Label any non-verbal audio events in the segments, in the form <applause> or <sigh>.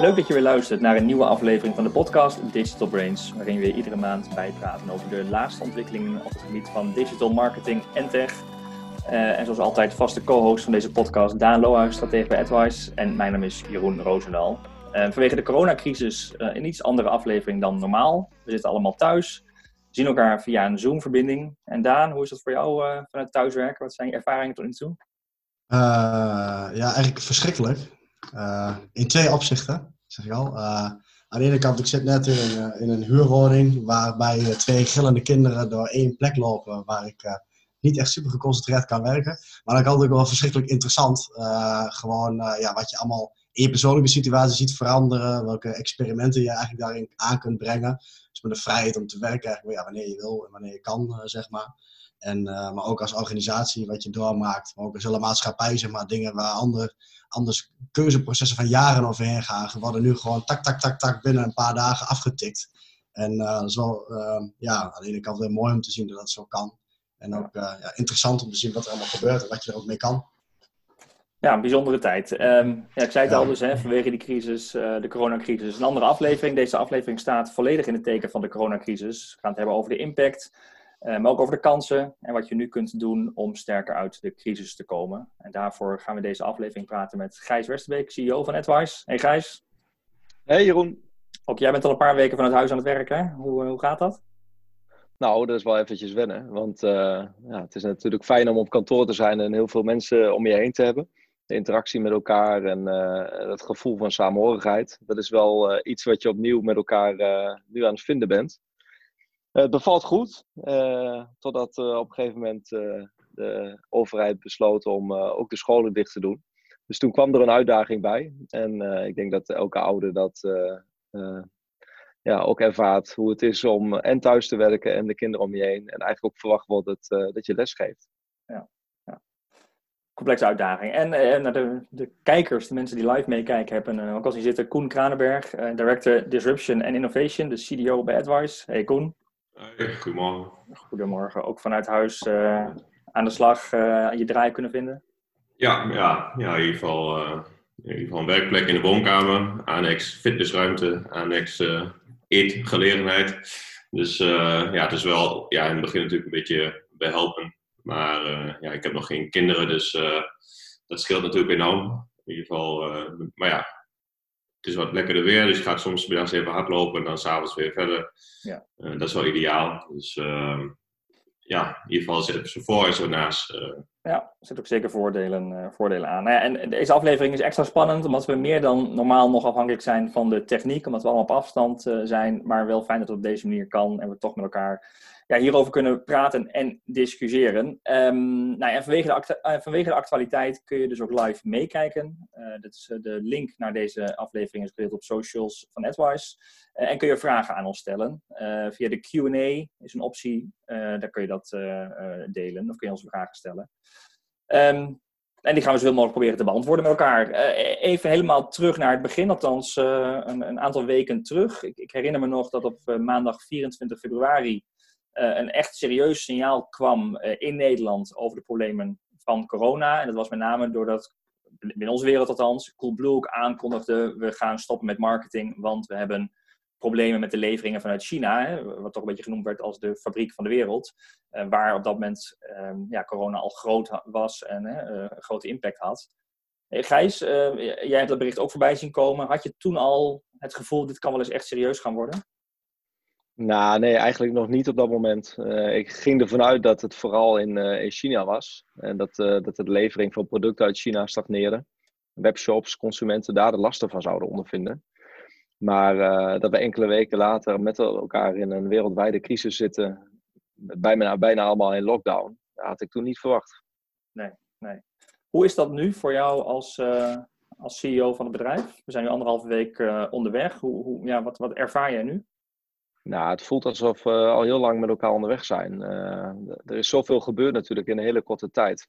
Leuk dat je weer luistert naar een nieuwe aflevering van de podcast Digital Brains, waarin we iedere maand bijpraten over de laatste ontwikkelingen op het gebied van digital marketing en tech. Uh, en zoals altijd vaste co-host van deze podcast, Daan Lohuis, stratege bij AdWise. En mijn naam is Jeroen Roosendaal. Uh, vanwege de coronacrisis uh, een iets andere aflevering dan normaal. We zitten allemaal thuis, zien elkaar via een Zoom-verbinding. En Daan, hoe is dat voor jou vanuit thuiswerken? Wat zijn je ervaringen tot nu toe? ja, eigenlijk verschrikkelijk. In twee opzichten, zeg ik al. Uh, aan de ene kant, ik zit net in een, in een huurwoning waarbij twee gillende kinderen door één plek lopen waar ik niet echt super geconcentreerd kan werken. Maar dan kan het ook wel verschrikkelijk interessant. gewoon ja, wat je allemaal in je persoonlijke situatie ziet veranderen. Welke experimenten je eigenlijk daarin aan kunt brengen. Dus met de vrijheid om te werken ja, wanneer je wil en wanneer je kan, zeg maar. En, maar ook als organisatie wat je doormaakt. Maar ook als hele maatschappij, zeg maar, dingen waar anderen anders keuzeprocessen van jaren overheen gaan, worden nu gewoon tak, tak, tak, tak binnen een paar dagen afgetikt. En uh, dat is wel, uh, ja, aan de ene kant weer mooi om te zien dat dat zo kan. En ook uh, ja, interessant om te zien wat er allemaal gebeurt en wat je er ook mee kan. Ja, een bijzondere tijd. Um, ja, ik zei het ja. al dus, hè, vanwege die crisis, de coronacrisis. Een andere aflevering. Deze aflevering staat volledig in het teken van de coronacrisis. We gaan het hebben over de impact maar ook over de kansen en wat je nu kunt doen om sterker uit de crisis te komen. En daarvoor gaan we deze aflevering praten met Gijs Westerbeek, CEO van AdWise. Hey Gijs. Hey Jeroen. Ook jij bent al een paar weken van het huis aan het werken. Hoe, hoe gaat dat? Nou, dat is wel eventjes wennen. Want uh, ja, het is natuurlijk fijn om op kantoor te zijn en heel veel mensen om je heen te hebben. De interactie met elkaar en uh, het gevoel van samenhorigheid. Dat is wel uh, iets wat je opnieuw met elkaar nu aan het vinden bent. Eh, het bevalt goed, uh, totdat uh, op een gegeven moment de overheid besloot om ook de scholen dicht te doen. Dus toen kwam er een uitdaging bij. En ik denk dat elke ouder dat ja, ook ervaart hoe het is om en thuis te werken en de kinderen om je heen. En eigenlijk ook verwacht wordt dat, dat je les geeft. Ja, ja. Complexe uitdaging. En naar de, de kijkers, de mensen die live meekijken, hebben ook als hier zitten Koen Kranenberg, Director Disruption and Innovation, de CDO bij AdWise. Hey Koen. Goedemorgen. Goedemorgen. Ook vanuit huis uh, aan de slag uh, je draai kunnen vinden? Ja, ja, ja in, ieder geval, uh, in ieder geval een werkplek in de woonkamer. Annex fitnessruimte, annex eetgelegenheid. Dus ja, het is wel ja, in het begin natuurlijk een beetje behelpen. Maar ja, ik heb nog geen kinderen, dus dat scheelt natuurlijk enorm. In ieder geval, maar ja, het is wat lekkerder weer, dus je gaat soms middags even hardlopen en dan s'avonds weer verder. Ja. Uh, dat is wel ideaal. Dus uh, ja, in ieder geval zit ze voor en zo naast. Uh. Ja, er zitten ook zeker voordelen, uh, voordelen aan. Nou ja, en deze aflevering is extra spannend, omdat we meer dan normaal nog afhankelijk zijn van de techniek, omdat we allemaal op afstand zijn, maar wel fijn dat het op deze manier kan en we toch met elkaar ja, hierover kunnen praten en discussiëren. Um, nou ja, vanwege, de uh, vanwege de actualiteit kun je dus ook live meekijken. Uh, dit is, uh, de link naar deze aflevering is gedeeld op socials van AdWise. en kun je vragen aan ons stellen. via de Q&A is een optie. daar kun je dat delen of kun je ons vragen stellen. Um, en die gaan we zoveel mogelijk proberen te beantwoorden met elkaar. even helemaal terug naar het begin, althans een, een, aantal weken terug. Ik, ik, herinner me nog dat op maandag 24 februari een echt serieus signaal kwam uh, in Nederland over de problemen van corona. En dat was met name doordat, in onze wereld althans, Coolblue ook aankondigde: we gaan stoppen met marketing, want we hebben problemen met de leveringen vanuit China, hè, wat toch een beetje genoemd werd als de fabriek van de wereld, uh, waar op dat moment um, ja, corona al groot was en een grote impact had. Hey, Gijs, jij hebt dat bericht ook voorbij zien komen. Had je toen al het gevoel, dit kan wel eens echt serieus gaan worden? Nou, nee, eigenlijk nog niet op dat moment. Uh, ik ging ervan uit dat het vooral in, in China was. En dat, uh, dat de levering van producten uit China stagneerde. Webshops, consumenten daar de lasten van zouden ondervinden. Maar dat we enkele weken later met elkaar in een wereldwijde crisis zitten, bijna, bijna allemaal in lockdown, dat had ik toen niet verwacht. Nee, nee. Hoe is dat nu voor jou als, als CEO van het bedrijf? We zijn nu anderhalve week onderweg. Hoe, hoe, ja, wat, wat ervaar jij nu? Nou, het voelt alsof we al heel lang met elkaar onderweg zijn. Uh, er is zoveel gebeurd natuurlijk in een hele korte tijd.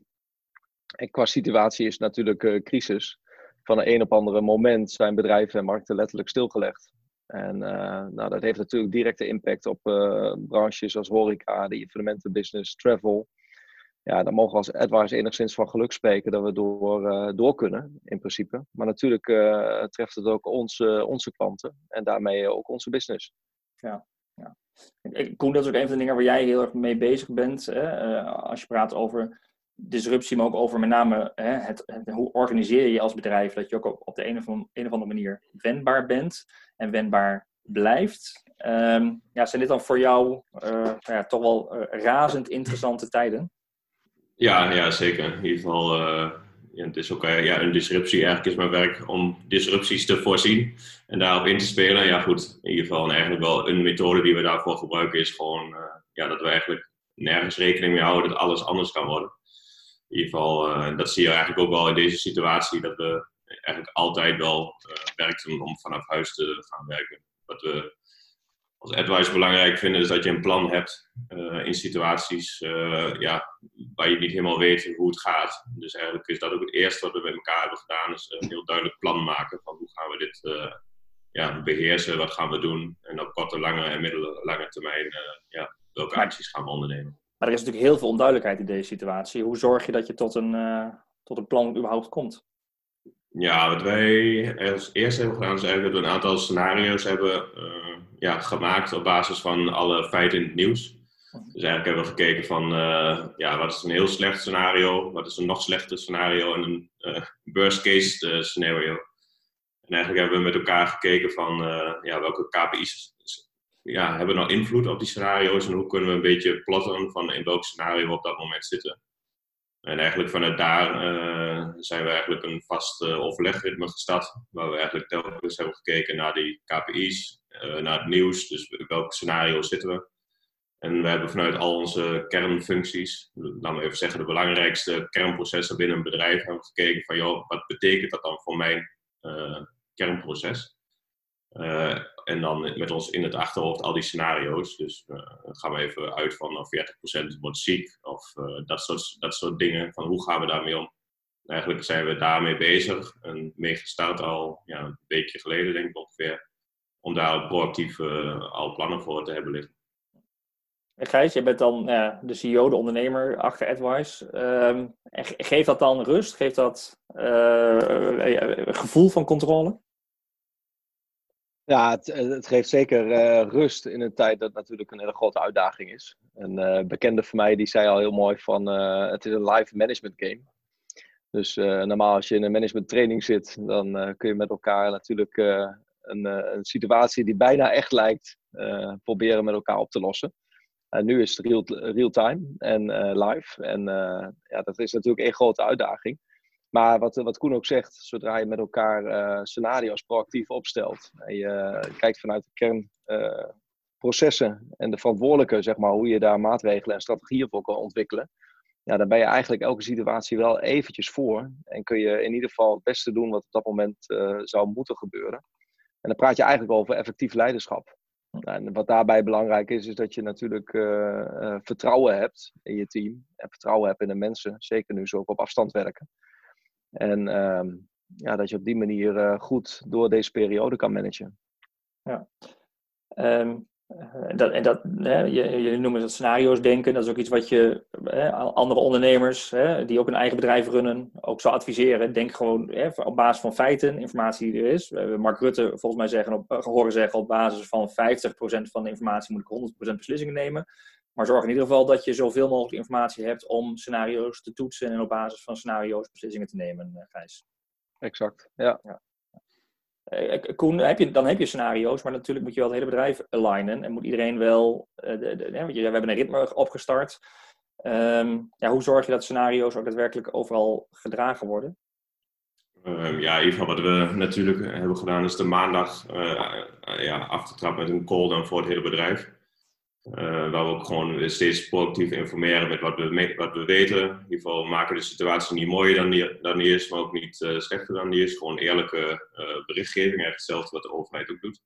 En qua situatie is natuurlijk uh, crisis. Van een een op andere moment zijn bedrijven en markten letterlijk stilgelegd. En uh, nou, dat heeft natuurlijk directe impact op branches als horeca, de evenementenbusiness, travel. ja, dan mogen we als AdWise enigszins van geluk spreken dat we door, door kunnen, in principe. Maar natuurlijk treft het ook onze, onze klanten en daarmee ook onze business. Ja, ja. Koen, dat is ook een van de dingen waar jij heel erg mee bezig bent. Hè? als je praat over disruptie, maar ook over met name hè, het, hoe organiseer je je als bedrijf dat je ook op de een of, een andere manier wendbaar bent en wendbaar blijft. Ehm, ja, zijn dit dan voor jou uh, ja, toch wel uh, razend interessante tijden? Ja, ja zeker. In ieder geval, ja, het is ook ja, een disruptie. Eigenlijk is mijn werk om disrupties te voorzien en daarop in te spelen. Ja, goed. In ieder geval, en eigenlijk wel een methode die we daarvoor gebruiken is gewoon ja, dat we eigenlijk nergens rekening mee houden dat alles anders kan worden in ieder geval, uh, dat zie je eigenlijk ook wel in deze situatie, dat we eigenlijk altijd wel uh, werken om vanaf huis te gaan werken. Wat we als advice belangrijk vinden, is dat je een plan hebt uh, in situaties ja, waar je niet helemaal weet hoe het gaat. Dus eigenlijk is dat ook het eerste wat we met elkaar hebben gedaan, is een heel duidelijk plan maken van hoe gaan we dit ja, beheersen, wat gaan we doen en op korte, lange en middellange termijn ja, welke acties gaan we ondernemen. Maar er is natuurlijk heel veel onduidelijkheid in deze situatie. Hoe zorg je dat je tot een, tot een plan überhaupt komt? Ja, wat wij als eerste hebben gedaan is eigenlijk dat we een aantal scenario's hebben uh, ja, gemaakt op basis van alle feiten in het nieuws. Dus eigenlijk hebben we gekeken van uh, ja, wat is een heel slecht scenario, wat is een nog slechter scenario en een worst case scenario. En eigenlijk hebben we met elkaar gekeken van ja, welke KPI's ja, hebben nou invloed op die scenario's en hoe kunnen we een beetje plotten van in welk scenario we op dat moment zitten. En eigenlijk vanuit daar uh, zijn we eigenlijk een vast uh, overlegritme gestart, waar we eigenlijk telkens hebben gekeken naar die KPI's, uh, naar het nieuws, dus welk scenario zitten we. En we hebben vanuit al onze kernfuncties, laten we even zeggen de belangrijkste kernprocessen binnen een bedrijf, hebben gekeken van joh, wat betekent dat dan voor mijn kernproces? Uh, en dan met ons in het achterhoofd al die scenario's. Dus uh, gaan we even uit van 40% wordt ziek of uh, dat, soort, dat soort dingen. Van hoe gaan we daarmee om? Eigenlijk zijn we daarmee bezig en mee gestart al ja, een weekje geleden, denk ik ongeveer. Om daar proactief al plannen voor te hebben liggen. Gijs, je bent dan de CEO, de ondernemer achter AdWise. Uh, geeft dat dan rust? Geeft dat een gevoel van controle? Ja, het, eh, het geeft zeker uh, rust in een tijd dat natuurlijk een hele grote uitdaging is. Een uh, bekende van mij die zei al heel mooi van het is een live management game. Dus normaal als je in een management training zit, dan kun je met elkaar natuurlijk een, een, situatie die bijna echt lijkt proberen met elkaar op te lossen. En nu is het real, real time en live. En ja, dat is natuurlijk één grote uitdaging. Maar wat, wat Koen ook zegt, zodra je met elkaar uh, scenario's proactief opstelt en je uh, kijkt vanuit de kernprocessen uh, en de verantwoordelijke, zeg maar, hoe je daar maatregelen en strategieën voor kan ontwikkelen, ja, dan ben je eigenlijk elke situatie wel eventjes voor en kun je in ieder geval het beste doen wat op dat moment eh, zou moeten gebeuren. En dan praat je eigenlijk over effectief leiderschap. En wat daarbij belangrijk is, is dat je natuurlijk vertrouwen hebt in je team en vertrouwen hebt in de mensen, zeker nu ze ook op afstand werken. En ehm, ja, dat je op die manier uh, goed door deze periode kan managen. Ja. Um, dat, en dat, hè, jullie noemen het scenario's denken. Dat is ook iets wat je hè, andere ondernemers hè, die ook een eigen bedrijf runnen ook zou adviseren. Denk gewoon op basis van feiten, informatie die er is. We hebben Mark Rutte volgens mij zeggen, op, horen zeggen op basis van 50% van de informatie moet ik 100% beslissingen nemen. Maar zorg in ieder geval dat je zoveel mogelijk informatie hebt om scenario's te toetsen en op basis van scenario's beslissingen te nemen, uh, Gijs. Exact, ja. ja. Uh, Koen, heb je, dan heb je scenario's, maar natuurlijk moet je wel het hele bedrijf alignen en moet iedereen wel, de, de, we hebben een ritme opgestart. Um, ja, hoe zorg je dat scenario's ook daadwerkelijk overal gedragen worden? Um, ja, geval wat we natuurlijk hebben gedaan is de maandag ja, afgetrapt met een call dan voor het hele bedrijf. Uh, waar we ook gewoon steeds proactief informeren met wat we, wat we weten. In ieder geval maken de situatie niet mooier dan die, dan die is, maar ook niet uh, slechter dan die is. Gewoon eerlijke uh, berichtgeving, eigenlijk hetzelfde wat de overheid ook doet.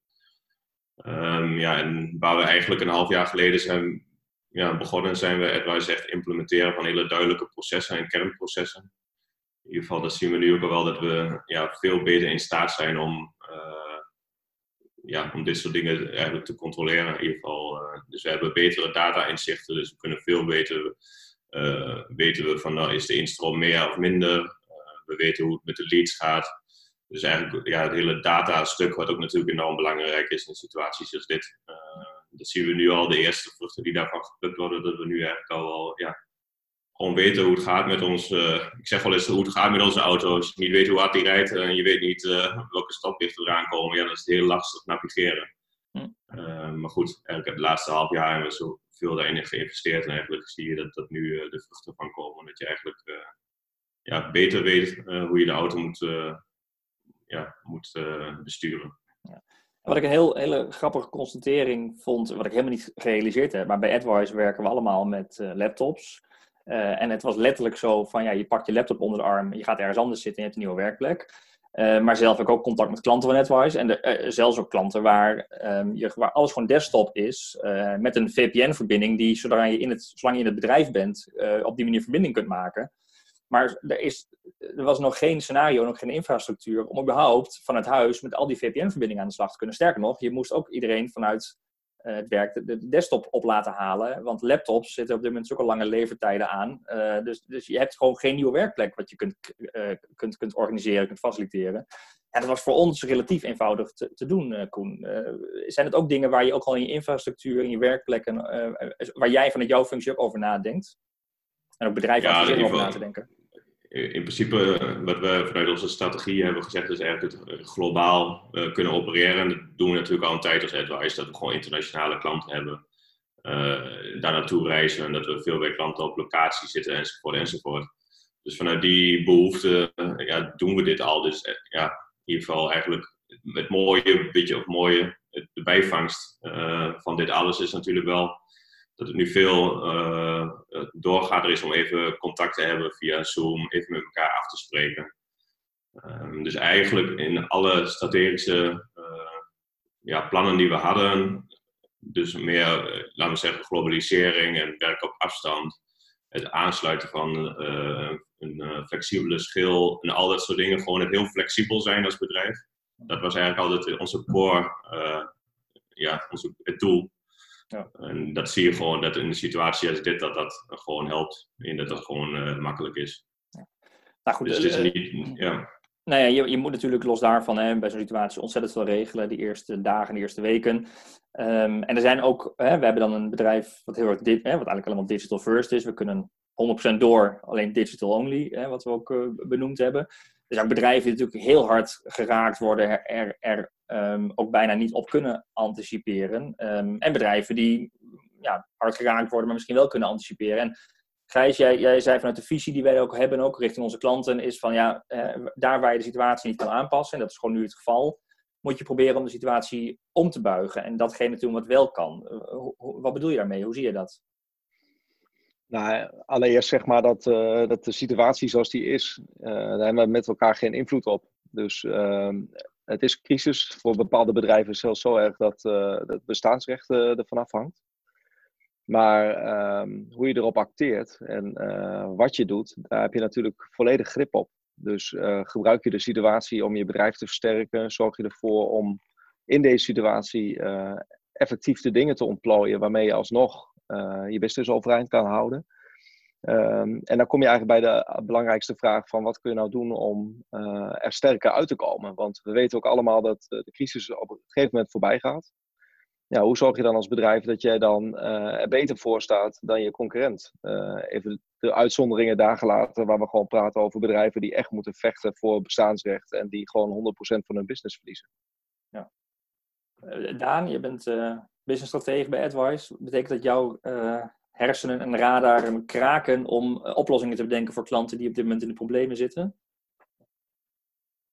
Um, ja, en waar we eigenlijk een half jaar geleden zijn ja, begonnen, zijn we advice echt implementeren van hele duidelijke processen en kernprocessen. In ieder geval, dat zien we nu ook wel dat we ja, veel beter in staat zijn om ja, om dit soort dingen eigenlijk te controleren in ieder geval. Uh, dus we hebben betere data-inzichten, dus we kunnen veel beter weten we van nou is de instroom meer of minder. we weten hoe het met de leads gaat. Dus eigenlijk ja, het hele datastuk, wat ook natuurlijk enorm belangrijk is in situaties als dit. dat zien we nu al, de eerste vruchten die daarvan geplukt worden, dat we nu eigenlijk al wel ja, gewoon weten hoe het gaat met ons. ik zeg wel eens hoe het gaat met onze auto's. Als je niet weet hoe hard die rijdt en je weet niet welke stoplichten eraan komen, ja, dan is het heel lastig navigeren. Hm. maar goed, eigenlijk het laatste half jaar hebben we zo veel daarin geïnvesteerd. En eigenlijk zie je dat, dat nu de vruchten van komen. Dat je eigenlijk ja, beter weet hoe je de auto moet, ja, moet besturen. Ja. Wat ik een heel, hele grappige constatering vond, wat ik helemaal niet gerealiseerd heb, maar bij AdWise werken we allemaal met laptops. Uh, en het was letterlijk zo van, ja, je pakt je laptop onder de arm, je gaat ergens anders zitten en je hebt een nieuwe werkplek. Uh, maar zelf heb ik ook contact met klanten van NetWise. En de, uh, zelfs ook klanten waar, um, je, waar alles gewoon desktop is. met een VPN-verbinding die, zodra je in het, zolang je in het bedrijf bent, op die manier verbinding kunt maken. Maar er, is, er was nog geen scenario, nog geen infrastructuur om überhaupt vanuit huis met al die VPN-verbindingen aan de slag te kunnen. Sterker nog, je moest ook iedereen vanuit het werk de, desktop op laten halen. Want laptops zitten op dit moment ook al lange levertijden aan. Uh, dus, dus je hebt gewoon geen nieuwe werkplek wat je kunt, uh, kunt, kunt organiseren, kunt faciliteren. En dat was voor ons relatief eenvoudig te, te doen, Koen. zijn het ook dingen waar je ook al in je infrastructuur, in je werkplekken, waar jij vanuit jouw functie ook over nadenkt? En ook bedrijven ja, over na te denken? In principe, wat we vanuit onze strategie hebben gezegd, is eigenlijk het globaal uh, kunnen opereren. En dat doen we natuurlijk al een tijd als advice, dat we gewoon internationale klanten hebben. Uh, daar naartoe reizen en dat we veel bij klanten op locatie zitten enzovoort enzovoort. Dus vanuit die behoefte uh, ja, doen we dit al. Dus ja, in ieder geval eigenlijk het mooie, beetje of mooie, de bijvangst van dit alles is natuurlijk wel dat het nu veel uh, doorgaat is om even contact te hebben via Zoom, even met elkaar af te spreken. Um, dus eigenlijk in alle strategische uh, ja, plannen die we hadden, dus meer, laten we zeggen, globalisering en werk op afstand, het aansluiten van een flexibele schil en al dat soort dingen, gewoon het heel flexibel zijn als bedrijf. Dat was eigenlijk altijd onze core, ja, onze, het doel. Ja. En dat zie je gewoon dat in een situatie als dit, dat dat gewoon helpt. En dat dat gewoon uh, makkelijk is. Ja. Nou goed, dus het is uh, niet, ja. Nou ja, je, je moet natuurlijk los daarvan hè, bij zo'n situatie ontzettend veel regelen, die eerste dagen, de eerste weken. Um, en er zijn ook, hè, we hebben dan een bedrijf wat heel erg, dit, hè, wat eigenlijk allemaal digital first is. We kunnen 100% door, alleen digital only, hè, wat we ook uh, benoemd hebben. Er zijn bedrijven die natuurlijk heel hard geraakt worden, er, er um, ook bijna niet op kunnen anticiperen. Um, en bedrijven die ja, hard geraakt worden, maar misschien wel kunnen anticiperen. En Gijs, jij, jij zei vanuit de visie die wij ook hebben, ook richting onze klanten, is van ja, eh, daar waar je de situatie niet kan aanpassen, en dat is gewoon nu het geval, moet je proberen om de situatie om te buigen. En datgene te doen wat wel kan. Uh, wat bedoel je daarmee? Hoe zie je dat? Nou, allereerst zeg maar dat, uh, dat de situatie zoals die is, daar hebben we met elkaar geen invloed op. Dus uh, het is crisis voor bepaalde bedrijven zelfs zo erg dat het bestaansrecht ervan afhangt. Maar ehm, hoe je erop acteert en wat je doet, daar heb je natuurlijk volledig grip op. Dus gebruik je de situatie om je bedrijf te versterken, zorg je ervoor om in deze situatie effectief de dingen te ontplooien waarmee je alsnog je business overeind kan houden. Um, en dan kom je eigenlijk bij de belangrijkste vraag van wat kun je nou doen om uh, er sterker uit te komen. Want we weten ook allemaal dat de crisis op een gegeven moment voorbij gaat. Ja, hoe zorg je dan als bedrijf dat jij dan uh, er beter voor staat dan je concurrent? Even de uitzonderingen daar gelaten, waar we gewoon praten over bedrijven die echt moeten vechten voor bestaansrecht en die gewoon 100% van hun business verliezen. Ja. Daan, je bent business stratege bij AdWise. Betekent dat jouw hersenen en radar kraken om uh, oplossingen te bedenken voor klanten die op dit moment in de problemen zitten?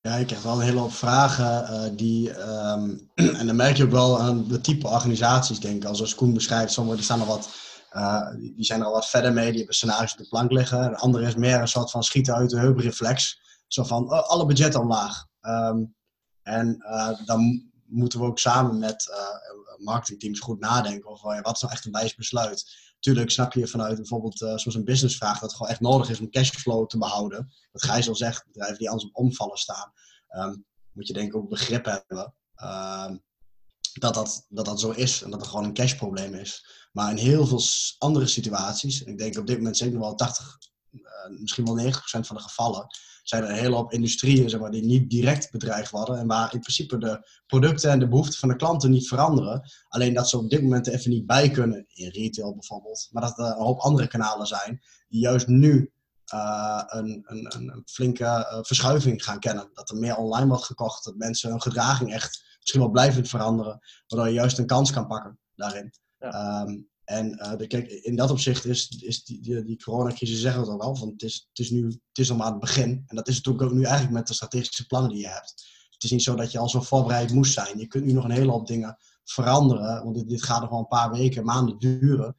Ja, ik krijg wel een hele hoop vragen uh, die, um, <clears throat> en dan merk je ook wel aan de type organisaties, denk ik. Als, Koen beschrijft, sommige die staan al wat, die zijn er al wat verder mee, die hebben scenario's op de plank liggen. De andere is meer een soort van schieten uit de heupreflex. Zo van, oh, alle budgetten omlaag. Um, en dan moeten we ook samen met marketingteams goed nadenken over wat is nou echt een wijs besluit. Tuurlijk snap je vanuit bijvoorbeeld uh, zoals een businessvraag dat het gewoon echt nodig is om cashflow te behouden. Wat Gijs al zegt, bedrijven die anders op omvallen staan, um, moet je denk ik ook begrip hebben. Um, dat dat, dat dat zo is en dat het gewoon een cashprobleem is. Maar in heel veel andere situaties, en ik denk op dit moment zeker wel 80, misschien wel 90% van de gevallen, zijn er een hele hoop industrieën zeg maar, die niet direct bedreigd worden. En waar in principe de producten en de behoeften van de klanten niet veranderen. Alleen dat ze op dit moment even niet bij kunnen, in retail bijvoorbeeld. Maar dat er een hoop andere kanalen zijn die juist nu uh, een, een, een, flinke uh, verschuiving gaan kennen. Dat er meer online wordt gekocht, dat mensen hun gedraging echt misschien wel blijvend veranderen, waardoor je juist een kans kan pakken daarin. Ja. Um, en uh, de, kijk, in dat opzicht is, is die, die, coronacrisis, zeggen we het ook wel, het is, het is nu het is nog maar het begin. En dat is natuurlijk ook nu eigenlijk met de strategische plannen die je hebt. Het is niet zo dat je al zo voorbereid moest zijn. Je kunt nu nog een hele hoop dingen veranderen, want dit, dit gaat nog wel een paar weken, maanden duren.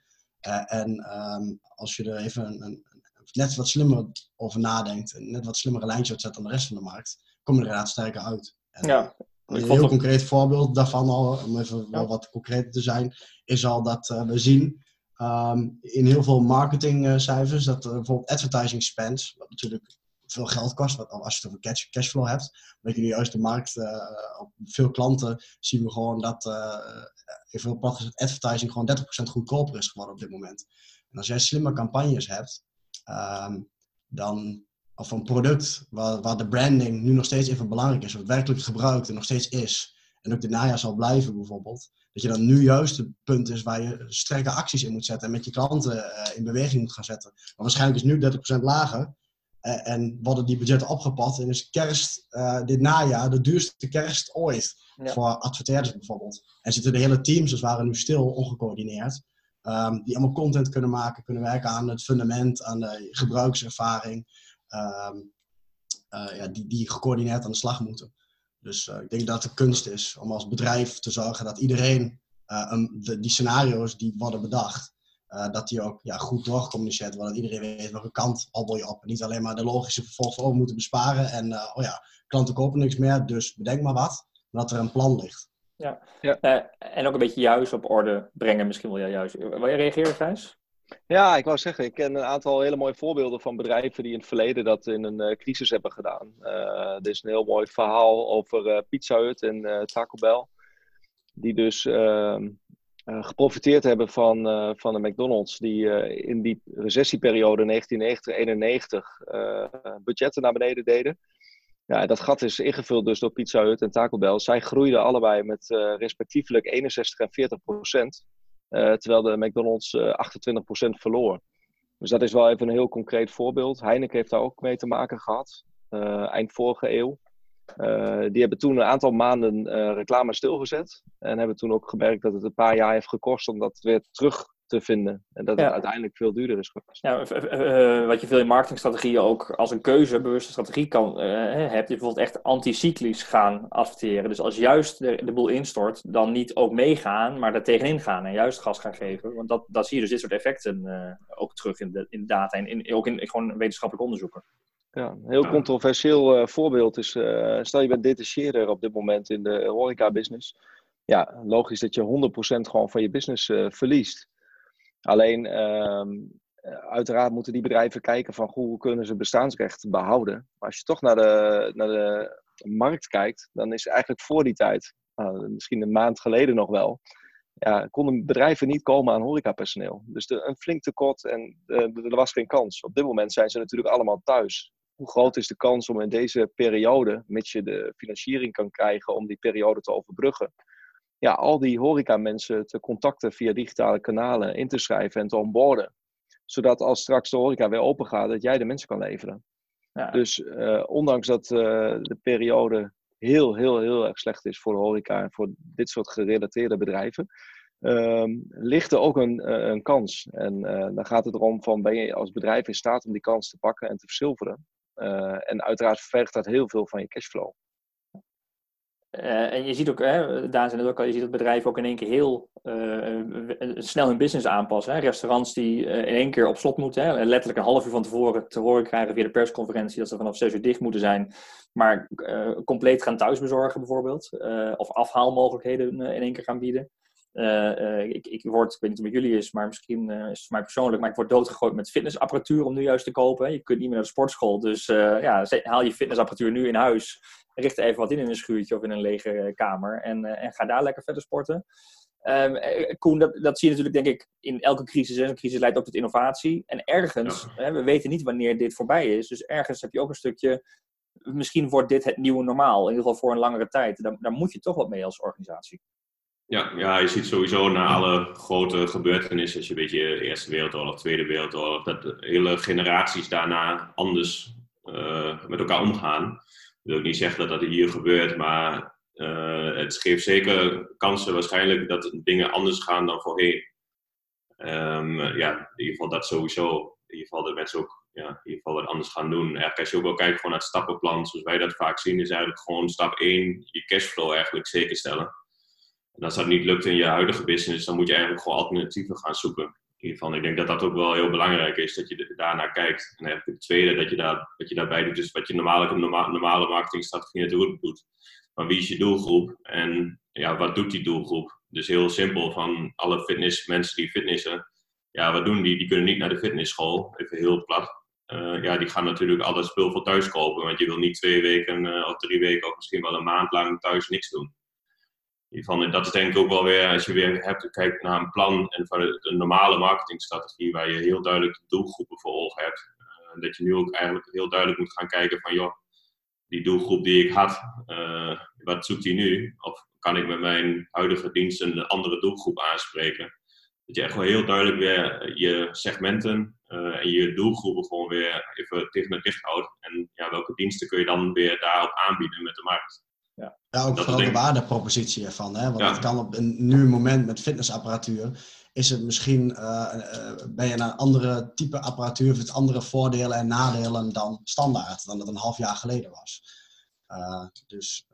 Uh, en um, als je er even een, net wat slimmer over nadenkt en net wat slimmere lijntje zet dan de rest van de markt, kom je er inderdaad sterker uit. Ja, een heel concreet voorbeeld daarvan al, om even wat concreter te zijn, is al dat uh, we zien um, in heel veel marketingcijfers dat bijvoorbeeld advertising spend, wat natuurlijk veel geld kost, wat, als je het over cash, cashflow hebt, dat je nu juist de markt, uh, op veel klanten zien we gewoon dat in veel plat advertising gewoon 30% goedkoper is geworden op dit moment. En als jij slimme campagnes hebt, um, dan of een product waar, waar de branding nu nog steeds even belangrijk is, wat werkelijk gebruikt en nog steeds is, en ook de najaar zal blijven bijvoorbeeld, dat je dan nu juist het punt is waar je sterke acties in moet zetten en met je klanten uh, in beweging moet gaan zetten. Maar waarschijnlijk is nu 30% lager uh, en worden die budgetten opgepakt en is kerst uh, dit najaar de duurste kerst ooit ja. voor adverteerders bijvoorbeeld. En zitten de hele teams, dus waren nu stil, ongecoördineerd. Um, die allemaal content kunnen maken, kunnen werken aan het fundament, aan de gebruikservaring ja, die, die gecoördineerd aan de slag moeten. Dus uh, ik denk dat het de kunst is om als bedrijf te zorgen dat iedereen uh, um, de, die scenario's die worden bedacht, dat die ook ja, goed doorgecommuniceerd worden. Dat iedereen weet welke kant hobbel je op. En niet alleen maar de logische vervolg van oh, we moeten besparen en oh ja, klanten kopen niks meer, dus bedenk maar wat. Maar dat er een plan ligt. Ja, ja. en ook een beetje juist op orde brengen misschien wel juist. Wil je reageren, Gijs? Ja, ik wou zeggen, ik ken een aantal hele mooie voorbeelden van bedrijven die in het verleden dat in een uh, crisis hebben gedaan. Uh, er is een heel mooi verhaal over uh, Pizza Hut en Taco Bell. Die dus ehm, geprofiteerd hebben van, van de McDonald's. Die in die recessieperiode 1990-91 budgetten naar beneden deden. Ja, dat gat is ingevuld dus door Pizza Hut en Taco Bell. Zij groeiden allebei met respectievelijk 61 en 40 procent. Eh, terwijl de McDonald's 28% eh, verloor. Dus dat is wel even een heel concreet voorbeeld. Heineken heeft daar ook mee te maken gehad, eh, eind vorige eeuw. die hebben toen een aantal maanden reclame stilgezet. En hebben toen ook gemerkt dat het een paar jaar heeft gekost om dat weer terug te vinden. En dat het uiteindelijk veel duurder is geweest. Ja, uh, wat je veel in marketingstrategieën ook als een keuze, bewuste strategie kan, uh, heb je bijvoorbeeld echt anticyclisch gaan adverteren. Dus als juist de, de boel instort, dan niet ook meegaan, maar er tegenin gaan en juist gas gaan geven. Want dat, dat zie je dus dit soort effecten uh, ook terug in de, in data en in, ook in, in gewoon wetenschappelijk onderzoeken. Ja, een heel controversieel voorbeeld is, stel je bent detacheerder op dit moment in de horeca-business. Ja, logisch dat je 100% gewoon van je business verliest. Alleen, ehm, eh, uiteraard moeten die bedrijven kijken van hoe kunnen ze bestaansrecht behouden. Maar als je toch naar de, naar de markt kijkt, dan is eigenlijk voor die tijd, nou, misschien een maand geleden nog wel, ja, konden bedrijven niet komen aan horecapersoneel. Dus een flink tekort en er was geen kans. Op dit moment zijn ze natuurlijk allemaal thuis. Hoe groot is de kans om in deze periode, mits je de financiering kan krijgen om die periode te overbruggen, ja, al die horeca-mensen te contacten via digitale kanalen, in te schrijven en te onboarden. Zodat als straks de horeca weer open gaat, dat jij de mensen kan leveren. Ja. Dus uh, ondanks dat uh, de periode heel, heel, heel erg slecht is voor de horeca en voor dit soort gerelateerde bedrijven, uh, ligt er ook een, uh, een kans. En dan gaat het erom van, ben je als bedrijf in staat om die kans te pakken en te verzilveren? en uiteraard vergt dat heel veel van je cashflow. Uh, en je ziet ook, hè, Daan het ook al, je ziet dat bedrijven ook in één keer heel uh, snel hun business aanpassen. Hè. Restaurants die uh, in één keer op slot moeten, hè, letterlijk een half uur van tevoren te horen krijgen via de persconferentie dat ze vanaf zes uur dicht moeten zijn, maar compleet gaan thuisbezorgen bijvoorbeeld. of afhaalmogelijkheden in één keer gaan bieden. ik, ik word, ik weet niet hoe het met jullie is, maar misschien is het voor mij persoonlijk, maar ik word doodgegooid met fitnessapparatuur om nu juist te kopen. Je kunt niet meer naar de sportschool, dus ja, haal je fitnessapparatuur nu in huis, richt even wat in in een schuurtje of in een lege kamer en, en ga daar lekker verder sporten. Um, Koen, dat, dat zie je natuurlijk denk ik in elke crisis. Een crisis leidt ook tot innovatie. En ergens, hè, we weten niet wanneer dit voorbij is. Dus ergens heb je ook een stukje, misschien wordt dit het nieuwe normaal. In ieder geval voor een langere tijd. Daar, daar moet je toch wat mee als organisatie. Ja, ja, je ziet sowieso na alle grote gebeurtenissen, als je een beetje Eerste Wereldoorlog, Tweede Wereldoorlog, dat hele generaties daarna anders uh, met elkaar omgaan. Ik wil ook niet zeggen dat dat hier gebeurt, maar uh, het geeft zeker kansen waarschijnlijk dat dingen anders gaan dan voorheen. Um, ja, in ieder geval dat sowieso. In ieder geval dat mensen ook ja, in ieder geval wat anders gaan doen. Eigenlijk als je ook wel kijkt gewoon naar het stappenplan, zoals wij dat vaak zien, is eigenlijk gewoon stap 1 je cashflow eigenlijk zeker stellen. En als dat niet lukt in je huidige business, dan moet je eigenlijk gewoon alternatieven gaan zoeken. Geval, ik denk dat dat ook wel heel belangrijk is, dat je daarnaar kijkt. En eigenlijk het tweede dat je, daar, wat je daarbij doet, is wat je normaal, een normale marketingstrategie natuurlijk doet maar wie is je doelgroep en ja, wat doet die doelgroep? Dus heel simpel, van alle fitness, mensen die fitnessen, ja, wat doen die? Die kunnen niet naar de fitnessschool, even heel plat. Uh, ja, die gaan natuurlijk al dat spul voor thuis kopen, want je wil niet twee weken uh, of drie weken of misschien wel een maand lang thuis niks doen. Dat is denk ik ook wel weer, als je weer hebt, kijkt naar een plan en van een normale marketingstrategie waar je heel duidelijk de doelgroepen voor ogen hebt. Uh, dat je nu ook eigenlijk heel duidelijk moet gaan kijken van, joh, die doelgroep die ik had, uh, wat zoekt die nu? Of kan ik met mijn huidige dienst een andere doelgroep aanspreken? Dat je echt wel heel duidelijk weer je segmenten uh, en je doelgroepen gewoon weer even tegen het licht houdt. En ja, welke diensten kun je dan weer daarop aanbieden met de markt? Ja, ja ook vooral de waardepropositie ervan. Hè? Want ja. het kan op een nu moment met fitnessapparatuur is het misschien, uh, uh, ben je een andere type apparatuur met andere voordelen en nadelen dan standaard, dan het een half jaar geleden was. Uh, dus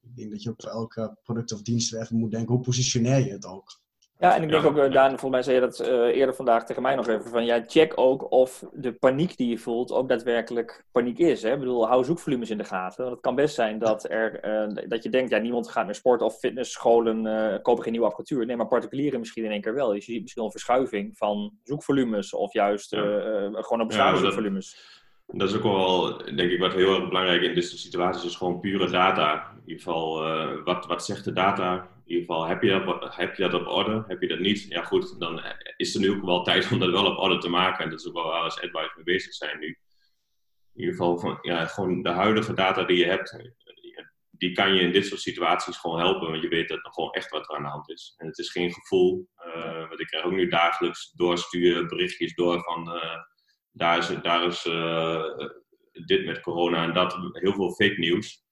ik denk dat je op elke product of dienst even moet denken, hoe positioneer je het ook? Ja, en ik denk ook, uh, Daan, volgens mij zei je dat uh, eerder vandaag tegen mij nog even, van ja, check ook of de paniek die je voelt ook daadwerkelijk paniek is. Hè? Ik bedoel, hou zoekvolumes in de gaten. Want het kan best zijn dat, er, uh, dat je denkt, ja, niemand gaat meer sporten of fitnessscholen kopen geen nieuwe apparatuur. Nee, maar particulieren misschien in één keer wel. Dus je ziet misschien een verschuiving van zoekvolumes of juist ja. gewoon op bestaande ja, zoekvolumes. Dat is ook wel, denk ik, wat heel erg belangrijk in deze situaties is gewoon pure data. In ieder geval, wat, wat zegt de data? In ieder geval, heb je, dat, heb je dat op orde? Heb je dat niet? Ja, goed, dan is er nu ook wel tijd om dat wel op orde te maken. En dat is ook wel waar we advice mee bezig zijn nu. In ieder geval, van, ja, gewoon de huidige data die je hebt, die kan je in dit soort situaties gewoon helpen. Want je weet dat er gewoon echt wat er aan de hand is. En het is geen gevoel. Uh, want ik krijg ook nu dagelijks doorsturen berichtjes door van uh, daar is, daar is uh, dit met corona en dat. Heel veel fake nieuws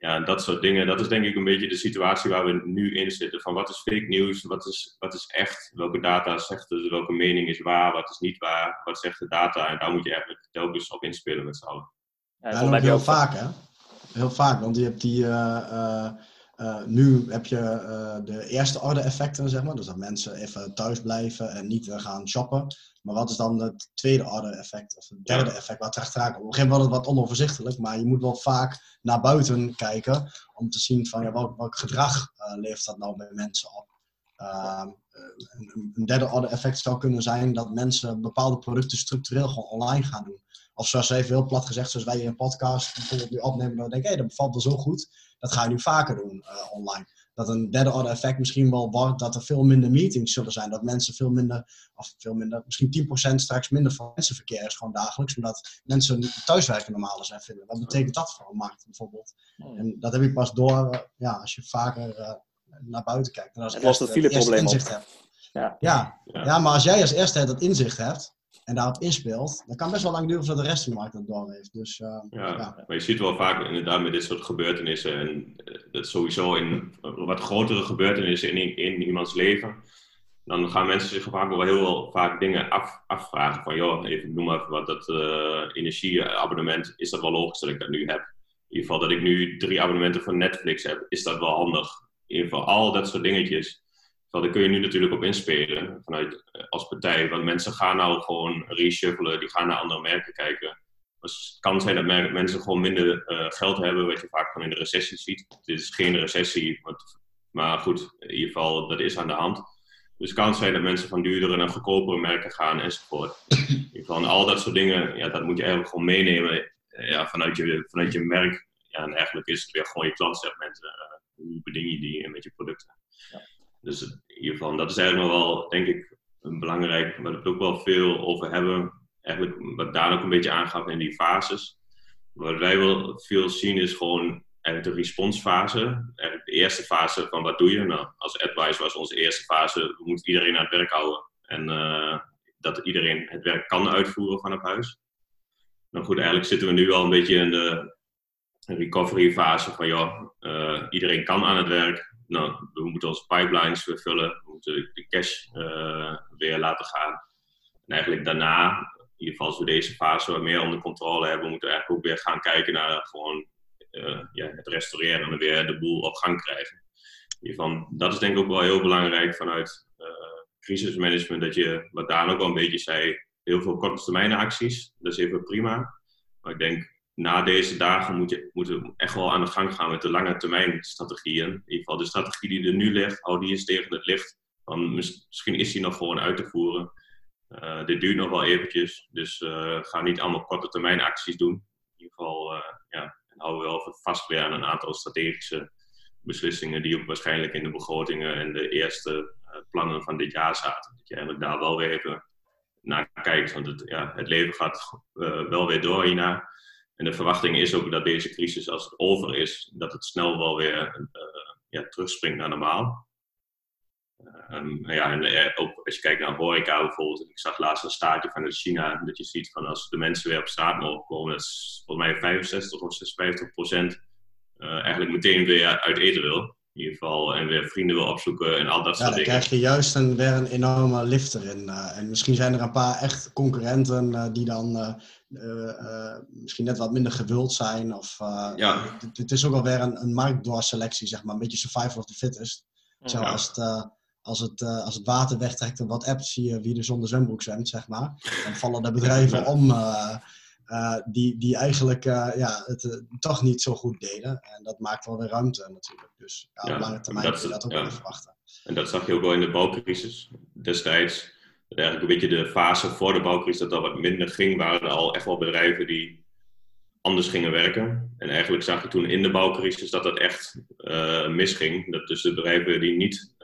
ja, dat soort dingen. Dat is denk ik een beetje de situatie waar we nu in zitten. Van wat is fake news, wat is, wat is echt, welke data zegt het, welke mening is waar, wat is niet waar, wat zegt de data. En daar moet je eigenlijk telkens op inspelen met z'n allen. Ja, dat ja, heel vaak hè. Heel vaak, want je hebt die... Uh, uh, uh, nu heb je de eerste orde effecten, zeg maar. Dus dat mensen even thuis blijven en niet gaan shoppen. Maar wat is dan het tweede orde effect of het derde effect wat achteraan komt? Op een gegeven moment het wat onoverzichtelijk, maar je moet wel vaak naar buiten kijken om te zien van ja, welk, welk gedrag uh, levert dat nou bij mensen op. Een, een, derde orde effect zou kunnen zijn dat mensen bepaalde producten structureel gewoon online gaan doen. Of zoals even heel plat gezegd, zoals wij hier een podcast bijvoorbeeld nu opnemen, dan denk ik, hé, dat bevalt wel zo goed, dat ga je nu vaker doen uh, online dat een derde orde effect misschien wel wordt dat er veel minder meetings zullen zijn. Dat mensen veel minder, of veel minder, misschien 10% straks minder van mensenverkeer is gewoon dagelijks. Omdat mensen thuiswerken normaal zijn vinden. Wat betekent dat voor een markt bijvoorbeeld? En dat heb je pas door eh, ja, als je vaker uh, naar buiten kijkt. En als het lost het fileprobleem op. Ja. Ja. Ja. maar als jij als eerste dat inzicht hebt, en daarop inspeelt, dan kan best wel lang duren voordat de rest van de markt dat door heeft. Dus, uh, ja, ja, maar je ziet wel vaak inderdaad met dit soort gebeurtenissen, en eh, dat sowieso in wat grotere gebeurtenissen in, in iemands leven, dan gaan mensen zich vaak wel heel vaak dingen af, afvragen. Van joh, even noem maar wat, dat uh, energieabonnement, is dat wel logisch dat ik dat nu heb? In ieder geval dat ik nu drie abonnementen van Netflix heb, is dat wel handig? In ieder geval al dat soort dingetjes daar kun je nu natuurlijk op inspelen vanuit eh, als partij. Want mensen gaan nou gewoon reshuffelen, die gaan naar andere merken kijken. Dus het kan zijn dat mensen gewoon minder uh, geld hebben, wat je vaak van in de recessie ziet. Dit is geen recessie, Maar goed, in ieder geval, dat is aan de hand. Dus het kan zijn dat mensen van duurdere naar goedkopere merken gaan enzovoort. In ieder geval, al dat soort dingen, ja, dat moet je eigenlijk gewoon meenemen ja, vanuit, je, vanuit je merk. Ja, en eigenlijk is het weer gewoon je klantsegment. Uh, hoe beding je die met je producten? Ja. Dus geval, dat is eigenlijk nog wel, denk ik, een belangrijk, waar we ook wel veel over hebben. Eigenlijk wat daar ook een beetje aangaf in die fases. Wat wij wel veel zien is gewoon eigenlijk de responsfase. Eigenlijk de eerste fase van wat doe je? Nou, als advice was onze eerste fase, we moeten iedereen aan het werk houden. En uh, dat iedereen het werk kan uitvoeren vanaf huis. Nou goed, eigenlijk zitten we nu al een beetje in de recovery fase van ja, uh, iedereen kan aan het werk. Nou, we moeten onze pipelines vervullen, we moeten de cash uh, weer laten gaan. En eigenlijk daarna, in ieder geval als we deze fase wat meer onder controle hebben, moeten we eigenlijk ook weer gaan kijken naar gewoon uh, ja, het restaureren en weer de boel op gang krijgen. Geval, dat is denk ik ook wel heel belangrijk vanuit crisismanagement, dat je, wat Daan ook al een beetje zei, heel veel korte termijn acties. Dat is even prima. Maar ik denk, na deze dagen moet je, moeten we echt wel aan de gang gaan met de lange termijn strategieën. In ieder geval de strategie die er nu ligt, hou die eens tegen het licht. Misschien is die nog gewoon uit te voeren. Uh, dit duurt nog wel eventjes, dus uh, ga niet allemaal korte termijn acties doen. In ieder geval, uh, ja, hou wel vast weer aan een aantal strategische beslissingen die ook waarschijnlijk in de begrotingen en de eerste plannen van dit jaar zaten. Dat je eigenlijk daar wel weer even naar kijkt. Want het, ja, het leven gaat wel weer door hierna. En de verwachting is ook dat deze crisis, als het over is, dat het snel wel weer uh, ja, terugspringt naar normaal. Um, ja, en ook als je kijkt naar horeca bijvoorbeeld. Ik zag laatst een staartje vanuit China. Dat je ziet van als de mensen weer op straat mogen komen. Dat is volgens mij 65 of 56 procent uh, eigenlijk meteen weer uit eten wil in ieder geval en weer vrienden wil opzoeken en al dat ja, soort dingen. dan krijg je juist een, weer een enorme lift erin. Uh, en misschien zijn er een paar echt concurrenten uh, die dan misschien net wat minder gewild zijn. Of, ja. Het is ook alweer een, een marktdoorselectie, zeg maar. Een beetje survival of the fittest. Zo, ja. als, het, als, het, als het water wegtrekt en wat appt, zie je wie er zonder zwembroek zwemt, zeg maar. Dan vallen de bedrijven om uh, die, die eigenlijk uh, ja, het uh, toch niet zo goed deden. En dat maakt wel weer ruimte natuurlijk. Dus ja, op lange termijn kun je dat ook ja. wel verwachten. En dat zag je ook wel in de bouwcrisis destijds. Eigenlijk een beetje de fase voor de bouwcrisis dat dat wat minder ging, waren er al echt wel bedrijven die anders gingen werken. En eigenlijk zag je toen in de bouwcrisis dat dat echt misging. Dat dus de bedrijven die niet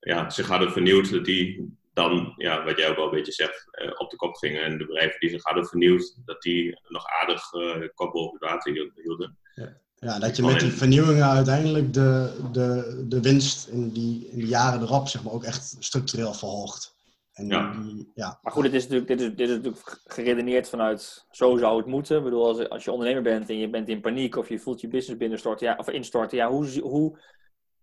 ja, zich hadden vernieuwd, dat die dan, ja, wat jij ook al een beetje zegt, uh, op de kop gingen. En de bedrijven die zich hadden vernieuwd, dat die nog aardig kop boven het water hielden. Ja. Ja, dat je met die vernieuwingen uiteindelijk de, de, de winst in die, in de jaren erop zeg maar, ook echt structureel verhoogt. En ja. Die, ja. Maar goed, dit is, natuurlijk, dit, is, dit is natuurlijk geredeneerd vanuit zo zou het moeten. Ik bedoel, als, als je ondernemer bent en je bent in paniek of je voelt je business binnenstorten ja, of instorten, ja, hoe, hoe,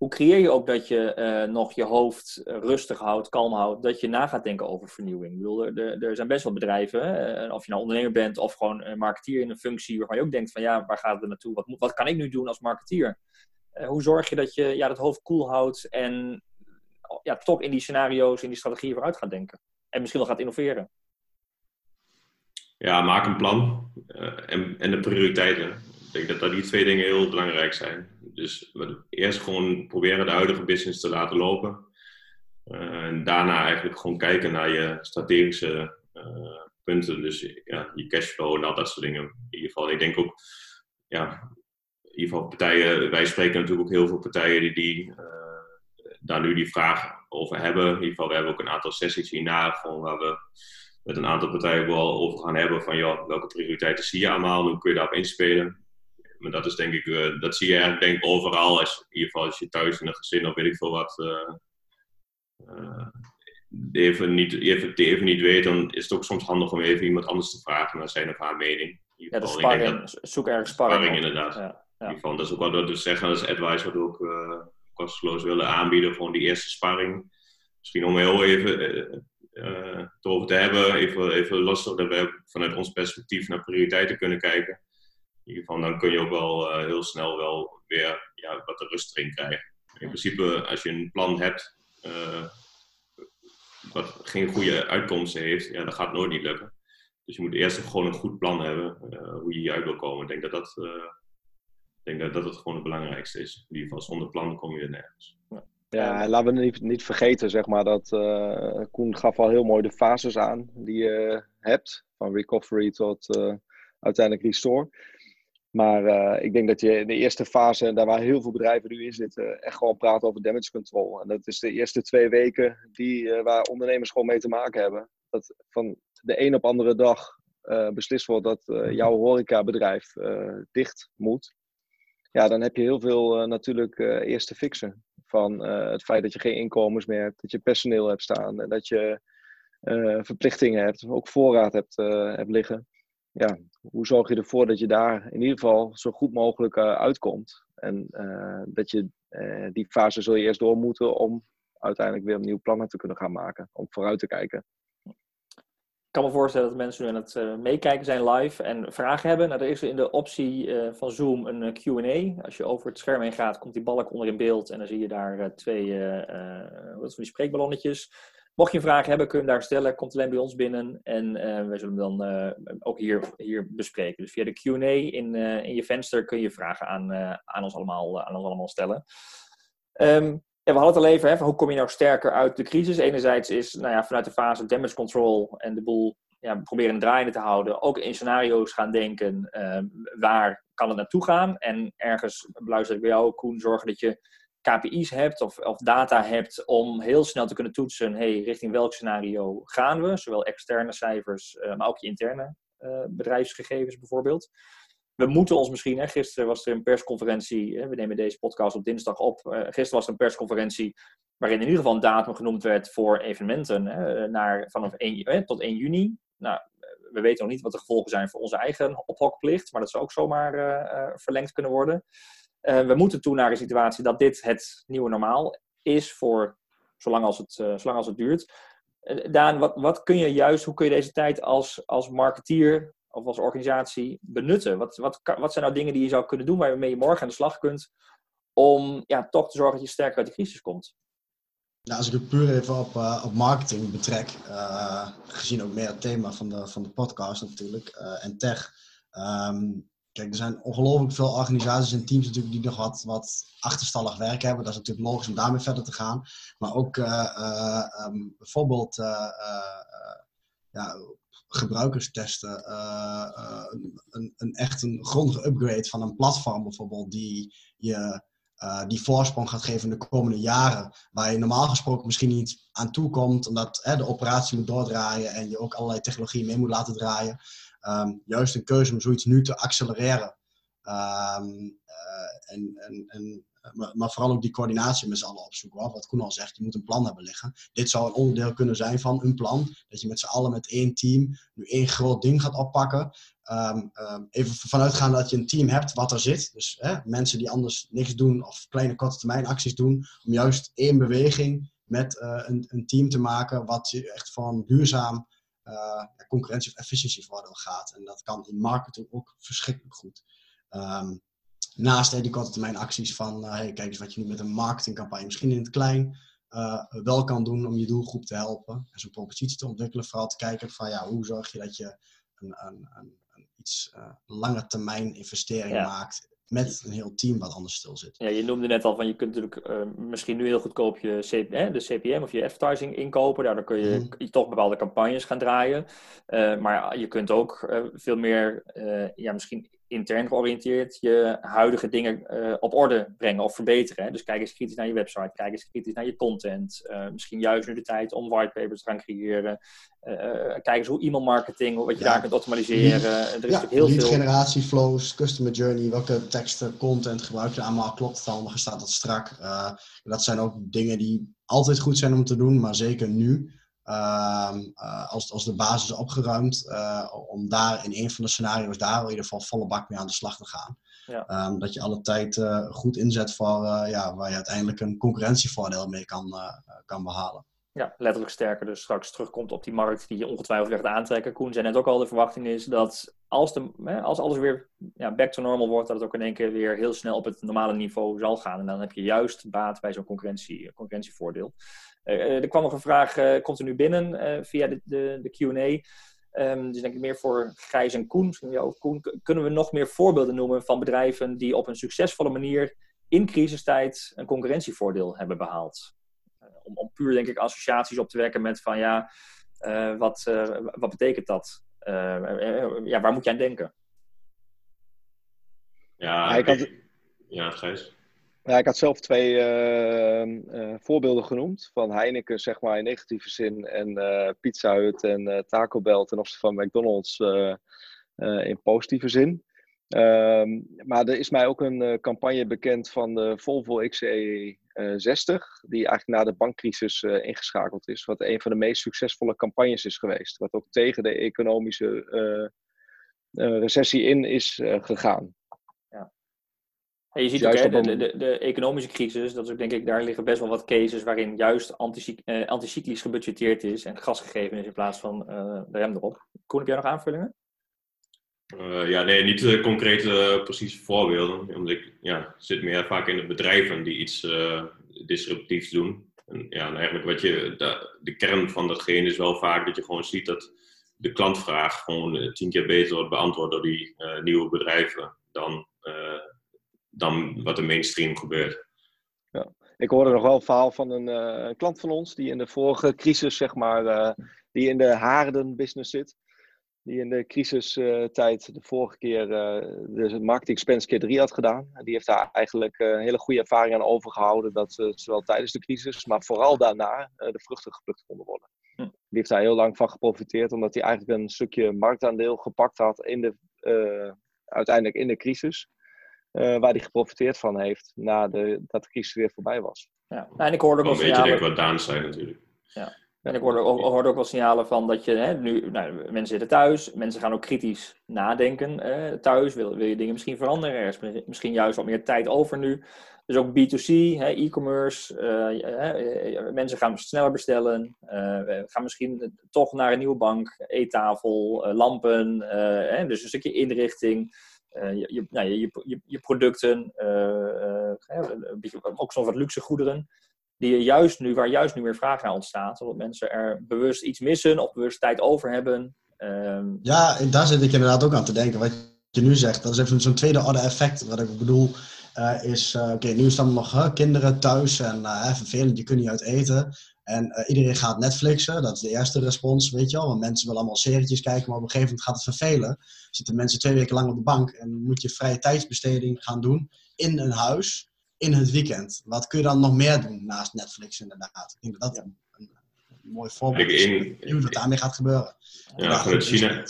hoe creëer je ook dat je uh, nog je hoofd rustig houdt, kalm houdt, dat je na gaat denken over vernieuwing? Er, er zijn best wel bedrijven, uh, of je nou ondernemer bent of gewoon een marketeer in een functie waarvan je ook denkt van ja, waar gaat het naartoe? Wat, wat kan ik nu doen als marketeer? Hoe zorg je dat je ja, dat hoofd koel houdt en ja, toch in die scenario's, in die strategieën vooruit gaat denken? En misschien wel gaat innoveren? Ja, maak een plan en, en de prioriteiten. Ik denk dat, dat die twee dingen heel belangrijk zijn. Dus eerst gewoon proberen de huidige business te laten lopen. Uh, en daarna eigenlijk gewoon kijken naar je strategische uh, punten. Dus ja, je cashflow en al dat soort dingen. In ieder geval, ik denk ook, ja, in ieder geval partijen, wij spreken natuurlijk ook heel veel partijen die, die uh, daar nu die vraag over hebben. In ieder geval, we hebben ook een aantal sessies hierna, gewoon waar we met een aantal partijen wel over gaan hebben van, joh, welke prioriteiten zie je allemaal, hoe kun je daarop inspelen maar dat is denk ik, uh, dat zie je eigenlijk denk overal. Als, in ieder geval als je thuis in een gezin of weet ik veel wat, uh, uh, even, niet, even, even niet weet, dan is het ook soms handig om even iemand anders te vragen naar zijn of haar mening. In ieder geval, ja, de sparring, dat, zoek ergens sparring. sparring inderdaad. Ja, ja. In ieder geval, dat is ook wat we zeggen als advice wat we ook kosteloos willen aanbieden, gewoon die eerste sparring. Misschien om heel even uh, over te hebben, even, even los dat we vanuit ons perspectief naar prioriteiten kunnen kijken ieder geval, dan kun je ook wel uh, heel snel wel weer ja, wat de rust erin krijgen. In principe, als je een plan hebt uh, wat geen goede uitkomsten heeft, ja, dat gaat nooit niet lukken. Dus je moet eerst gewoon een goed plan hebben uh, hoe je hieruit wil komen. Ik denk dat dat Ik denk dat dat het gewoon het belangrijkste is. In ieder geval, zonder plan kom je er nergens. Ja, laten we niet, niet vergeten, zeg maar, dat uh, Koen gaf al heel mooi de fases aan die je hebt. Van recovery tot uh, uiteindelijk restore. Maar uh, ik denk dat je in de eerste fase, daar waar heel veel bedrijven nu in zitten, echt gewoon praat over damage control. En dat is de eerste twee weken die, waar ondernemers gewoon mee te maken hebben. Dat van de een op andere dag beslist wordt dat jouw horecabedrijf dicht moet. Ja, dan heb je heel veel natuurlijk eerst te fixen van uh, het feit dat je geen inkomens meer hebt, dat je personeel hebt staan en dat je uh, verplichtingen hebt, ook voorraad hebt, uh, hebt liggen. Ja, hoe zorg je ervoor dat je daar in ieder geval zo goed mogelijk uitkomt? En dat je die fase zul je eerst door moeten om uiteindelijk weer opnieuw plannen te kunnen gaan maken, om vooruit te kijken. Ik kan me voorstellen dat mensen nu aan het meekijken zijn live en vragen hebben. Nou, er is in de optie van Zoom een Q&A. Als je over het scherm heen gaat, komt die balk onder in beeld en dan zie je daar twee wat van die spreekballonnetjes. Mocht je vraag hebben, kun je hem daar stellen. Komt alleen bij ons binnen en we zullen hem dan ook hier, hier bespreken. Dus via de Q&A in, in je venster kun je vragen aan, aan, ons, allemaal, aan ons allemaal stellen. Ja, we hadden het al even, hè, hoe kom je nou sterker uit de crisis? Enerzijds is nou ja, vanuit de fase damage control en de boel ja, proberen draaiende te houden. Ook in scenario's gaan denken, waar kan het naartoe gaan? En ergens, beluister ik bij jou, Koen, zorgen dat je KPI's hebt of, of data hebt om heel snel te kunnen toetsen, hey, richting welk scenario gaan we? Zowel externe cijfers, uh, maar ook je interne uh, bedrijfsgegevens bijvoorbeeld we moeten ons misschien, hè, gisteren was er een persconferentie, hè, we nemen deze podcast op dinsdag op, uh, gisteren was er een persconferentie waarin in ieder geval een datum genoemd werd voor evenementen hè, naar, vanaf 1, tot 1 juni. Nou, we weten nog niet wat de gevolgen zijn voor onze eigen ophokplicht, maar dat zou ook zomaar verlengd kunnen worden. We moeten toe naar een situatie dat dit het nieuwe normaal is voor zolang als het, zolang als het duurt. Daan, wat, wat kun je juist, hoe kun je deze tijd als, als marketeer of als organisatie benutten? Wat, wat, wat zijn nou dingen die je zou kunnen doen waarmee je morgen aan de slag kunt om ja, toch te zorgen dat je sterker uit de crisis komt? Nou, als ik het puur even op, op marketing betrek, gezien ook meer het thema van de, van de podcast natuurlijk, en tech. Um, kijk, er zijn ongelooflijk veel organisaties en teams natuurlijk die nog wat, wat achterstallig werk hebben. Dat is natuurlijk logisch om daarmee verder te gaan. Maar ook um, bijvoorbeeld ja, gebruikerstesten, uh, een, een, echt een grondige upgrade van een platform bijvoorbeeld, die je die voorsprong gaat geven in de komende jaren, waar je normaal gesproken misschien niet aan toe komt, omdat de operatie moet doordraaien en je ook allerlei technologieën mee moet laten draaien. Um, juist een keuze om zoiets nu te accelereren. Um, en, en, en maar, vooral ook die coördinatie met z'n allen opzoeken. Wat Koen al zegt, je moet een plan hebben liggen. Dit zou een onderdeel kunnen zijn van een plan. Dat je met z'n allen met één team nu één groot ding gaat oppakken. Um, um, even vanuitgaan dat je een team hebt wat er zit. Dus hè, mensen die anders niks doen of kleine korte termijn acties doen. Om juist één beweging met uh, een, een, team te maken wat je echt van duurzaam uh, concurrentie of efficiëntievoordeel gaat. En dat kan in marketing ook verschrikkelijk goed. Um, naast die korte termijn acties van, uh, hey, kijk eens wat je nu met een marketingcampagne misschien in het klein uh, wel kan doen om je doelgroep te helpen. En zo'n propositie te ontwikkelen. Vooral te kijken van, ja, hoe zorg je dat je een, een, een, een iets uh, lange termijn investering ja. maakt met een heel team wat anders stil zit. Ja, je noemde net al van je kunt natuurlijk uh, misschien nu heel goedkoop je CP, hè, de CPM of je advertising inkopen. Daardoor kun je mm. toch bepaalde campagnes gaan draaien. Uh, maar je kunt ook uh, veel meer, ja, misschien intern georiënteerd je huidige dingen uh, op orde brengen of verbeteren. Hè? Dus kijk eens kritisch naar je website, kijk eens kritisch naar je content. Uh, misschien juist nu de tijd om whitepapers te gaan creëren. Uh, kijk eens hoe e-mail marketing, wat je ja. daar kunt optimaliseren. er is ja, heel veel. generatie, flows, customer journey, welke teksten, content gebruik je allemaal? Klopt het allemaal? Staat dat strak? dat zijn ook dingen die altijd goed zijn om te doen, maar zeker nu. Uh, uh, als, als de basis is opgeruimd, uh, om daar in een van de scenario's daar in ieder geval volle bak mee aan de slag te gaan. Ja. Um, dat je alle tijd eh, goed inzet voor ja, waar je uiteindelijk een concurrentievoordeel mee kan, kan behalen. Ja, letterlijk sterker. Dus straks terugkomt op die markt die je ongetwijfeld weer gaat aantrekken. Koen zei net ook al, de verwachting is dat als, de, als alles weer ja, back to normal wordt, dat het ook in één keer weer heel snel op het normale niveau zal gaan. En dan heb je juist baat bij zo'n concurrentie, concurrentievoordeel. Uh, er kwam nog een vraag, uh, komt er nu binnen uh, via de, de, de Q&A. Um, dus denk ik meer voor Gijs en Koen, jou, Koen, kunnen we nog meer voorbeelden noemen van bedrijven die op een succesvolle manier in crisistijd een concurrentievoordeel hebben behaald? Uh, om, om, puur, denk ik, associaties op te wekken met van ja, uh, wat, uh, wat betekent dat? ja, waar moet je aan denken? Ja, ik had... ja Gijs. Ja, ik had zelf twee uh, voorbeelden genoemd. Van Heineken, zeg maar, in negatieve zin. En uh, Pizza Hut en Taco Bell ten opzichte van McDonald's in positieve zin. Ehm, maar er is mij ook een campagne bekend van de Volvo XC60. die eigenlijk na de bankcrisis ingeschakeld is. Wat een van de meest succesvolle campagnes is geweest. Wat ook tegen de economische recessie in is gegaan. En je ziet ook, hè, de, de, de, economische crisis, dat is ook, denk ik, daar liggen best wel wat cases waarin juist eh, anticyclisch gebudgeteerd is en gas gegeven is in plaats van uh, de rem erop. Koen, heb jij nog aanvullingen? Uh, ja, nee, niet uh, concrete precieze voorbeelden. Omdat ik ja, zit meer vaak in de bedrijven die iets disruptiefs doen. En ja, eigenlijk wat je, de, de, kern van datgene is wel vaak dat je gewoon ziet dat de klantvraag gewoon tien keer beter wordt beantwoord door die nieuwe bedrijven dan dan wat de mainstream gebeurt. Ja. Ik hoorde nog wel een verhaal van een, uh, een klant van ons die in de vorige crisis, zeg maar, uh, die in de haardenbusiness zit. Die in de crisistijd uh, de vorige keer de marketing expense keer 3 had gedaan. Die heeft daar eigenlijk een hele goede ervaring aan overgehouden. Dat zowel tijdens de crisis, maar vooral daarna de vruchten geplukt konden worden. Hm. Die heeft daar heel lang van geprofiteerd, omdat hij eigenlijk een stukje marktaandeel gepakt had in de, uiteindelijk in de crisis. Uh, waar hij geprofiteerd van heeft nadat de, de crisis weer voorbij was. Ja, nou, en ik hoorde ook wel signalen... Weet je wat Daan zei natuurlijk. Ja. En ik hoorde, hoorde ook wel signalen van dat je hè, nu, nou, mensen zitten thuis, mensen gaan ook kritisch nadenken eh, thuis. Wil, wil je dingen misschien veranderen? Er is misschien juist wat meer tijd over nu. Dus ook B2C, e-commerce, uh, mensen gaan sneller bestellen, gaan misschien toch naar een nieuwe bank, eettafel, lampen, dus een stukje inrichting. Uh, je, je, nou, je, je, producten, uh, ook soms wat luxe goederen, die je juist nu, waar juist nu meer vraag naar ontstaat, omdat mensen er bewust iets missen of bewust tijd over hebben. Ehm, ja, en daar zit ik inderdaad ook aan te denken. Wat je nu zegt, dat is even zo'n tweede orde effect. Wat ik bedoel, uh, is, oké, nu staan nog kinderen thuis en vervelend, je kunt niet uit eten. En iedereen gaat Netflixen, dat is de eerste respons, weet je wel. Want mensen willen allemaal serietjes kijken, maar op een gegeven moment gaat het vervelen zitten mensen twee weken lang op de bank en moet je vrije tijdsbesteding gaan doen in een huis, in het weekend. Wat kun je dan nog meer doen naast Netflix inderdaad? Ik denk dat dat een, een, mooi voorbeeld is. In, wat daarmee gaat gebeuren. Ja, vanuit China,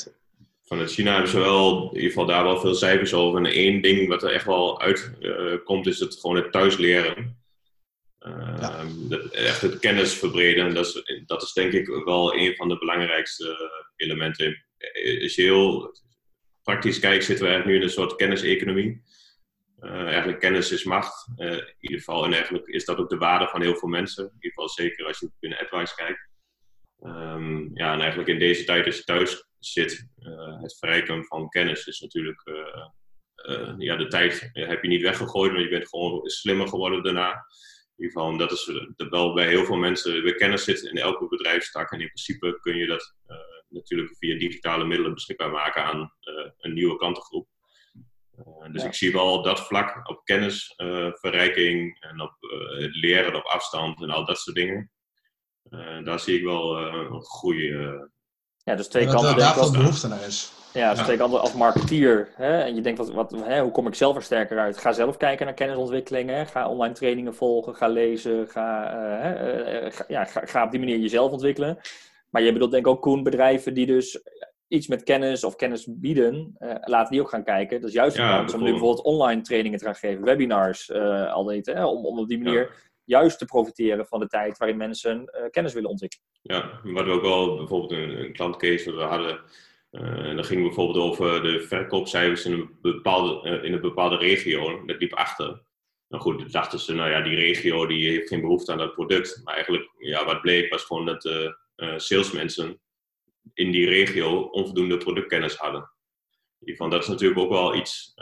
vanuit China hebben ze wel, in ieder geval daar wel veel cijfers over. En één ding wat er echt wel uitkomt, uh, is het gewoon het thuisleren. Ja. echt het kennis verbreden. Dat is, dat is denk ik wel een van de belangrijkste elementen. Als je heel praktisch kijkt, zitten we eigenlijk nu in een soort kenniseconomie. Uh, eigenlijk kennis is macht. Uh, in ieder geval, en eigenlijk is dat ook de waarde van heel veel mensen. In ieder geval zeker als je binnen AdWise kijkt. Um, ja, en eigenlijk in deze tijd als je thuis zit, het verrijken van kennis is natuurlijk... ja, de tijd heb je niet weggegooid, maar je bent gewoon slimmer geworden daarna. In ieder geval, dat is wel bij heel veel mensen... Weer kennis zit in elke bedrijfstak en in principe kun je dat natuurlijk via digitale middelen beschikbaar maken aan uh, een nieuwe klantengroep. Uh, dus ik zie wel op dat vlak, op kennisverrijking en op uh, het leren op afstand en al dat soort dingen. daar zie ik wel een goede. ja, dus twee kanten. Daar veel behoefte naar is. Ja, dus ja. kanten als marketeer. Hè, en je denkt, wat, wat, hè, hoe kom ik zelf er sterker uit? Ga zelf kijken naar kennisontwikkeling. Hè, ga online trainingen volgen. Ga lezen. Ga, ga, ja, ga, ga op die manier jezelf ontwikkelen. Maar je bedoelt denk ik ook, Koen, bedrijven die dus iets met kennis of kennis bieden, uh, laten die ook gaan kijken. Dat is juist kans om nu bijvoorbeeld online trainingen te gaan geven, webinars al dit, hè, om, om op die manier juist te profiteren van de tijd waarin mensen uh, kennis willen ontwikkelen. Ja, we ook wel bijvoorbeeld een, een klantcase we hadden, en dan ging bijvoorbeeld over de verkoopcijfers in een bepaalde, in een bepaalde regio, dat liep achter. Nou goed, dachten ze, nou ja, die regio die heeft geen behoefte aan dat product. Maar eigenlijk, ja, wat bleek was gewoon dat uh, salesmensen in die regio onvoldoende productkennis hadden. Geval, dat is natuurlijk ook wel iets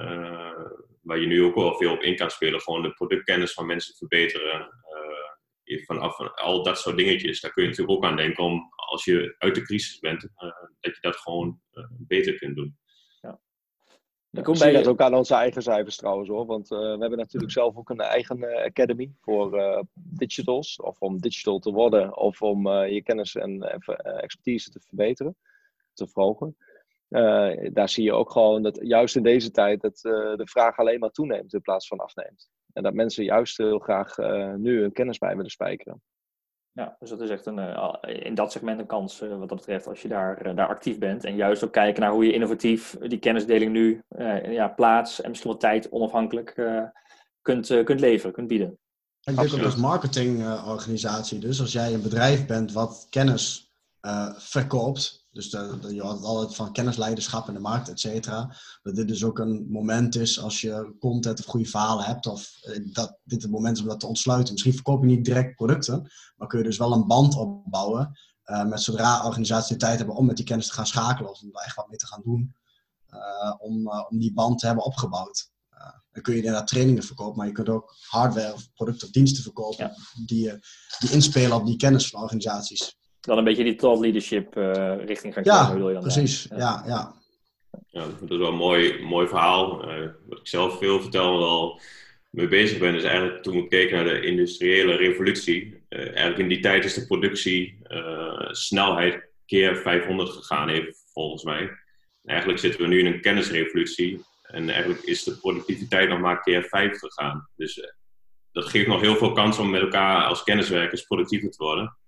waar je nu ook wel veel op in kan spelen. Gewoon de productkennis van mensen verbeteren. Vanaf al dat soort dingetjes, daar kun je natuurlijk ook aan denken om als je uit de crisis bent, dat je dat gewoon beter kunt doen. Ik kom bij dat ook aan onze eigen cijfers trouwens hoor. Want uh, we hebben natuurlijk zelf ook een eigen uh, academy voor uh, digitals. Of om digital te worden of om je kennis en expertise te verbeteren, te verhogen. daar zie je ook gewoon dat juist in deze tijd dat de vraag alleen maar toeneemt in plaats van afneemt. En dat mensen juist heel graag nu hun kennis bij willen spijkeren. Ja, dus dat is echt een, eh, in dat segment een kans eh, wat dat betreft als je daar, eh, daar actief bent. En juist ook kijken naar hoe je innovatief die kennisdeling nu ja, plaats en misschien wel tijd onafhankelijk kunt, kunt leveren, kunt bieden. Ik denk ook als marketingorganisatie, dus als jij een bedrijf bent wat kennis verkoopt, dus de, je had altijd van kennisleiderschap in de markt, et cetera. Dat dit dus ook een moment is als je content of goede verhalen hebt. Of eh, dat dit het moment is om dat te ontsluiten. Misschien verkoop je niet direct producten. Maar kun je dus wel een band opbouwen. Uh, met zodra organisaties de tijd hebben om met die kennis te gaan schakelen. Of om daar echt wat mee te gaan doen. Uh, om, om die band te hebben opgebouwd. dan kun je inderdaad trainingen verkopen. Maar je kunt ook hardware of producten of diensten verkopen. Die, die inspelen op die kennis van organisaties dan een beetje die thought leadership uh, richting gaan ja, dan? Precies. Ja. ja, ja. ja. dat is wel een mooi, mooi verhaal. Uh, wat ik zelf veel vertel en wel mee bezig ben, is eigenlijk toen we keken naar de industriële revolutie. Uh, eigenlijk in die tijd is de productie snelheid keer 500 gegaan, even volgens mij. En eigenlijk zitten we nu in een kennisrevolutie. En eigenlijk is de productiviteit nog maar keer 5 gegaan. Dus dat geeft nog heel veel kans om met elkaar als kenniswerkers productiever te worden.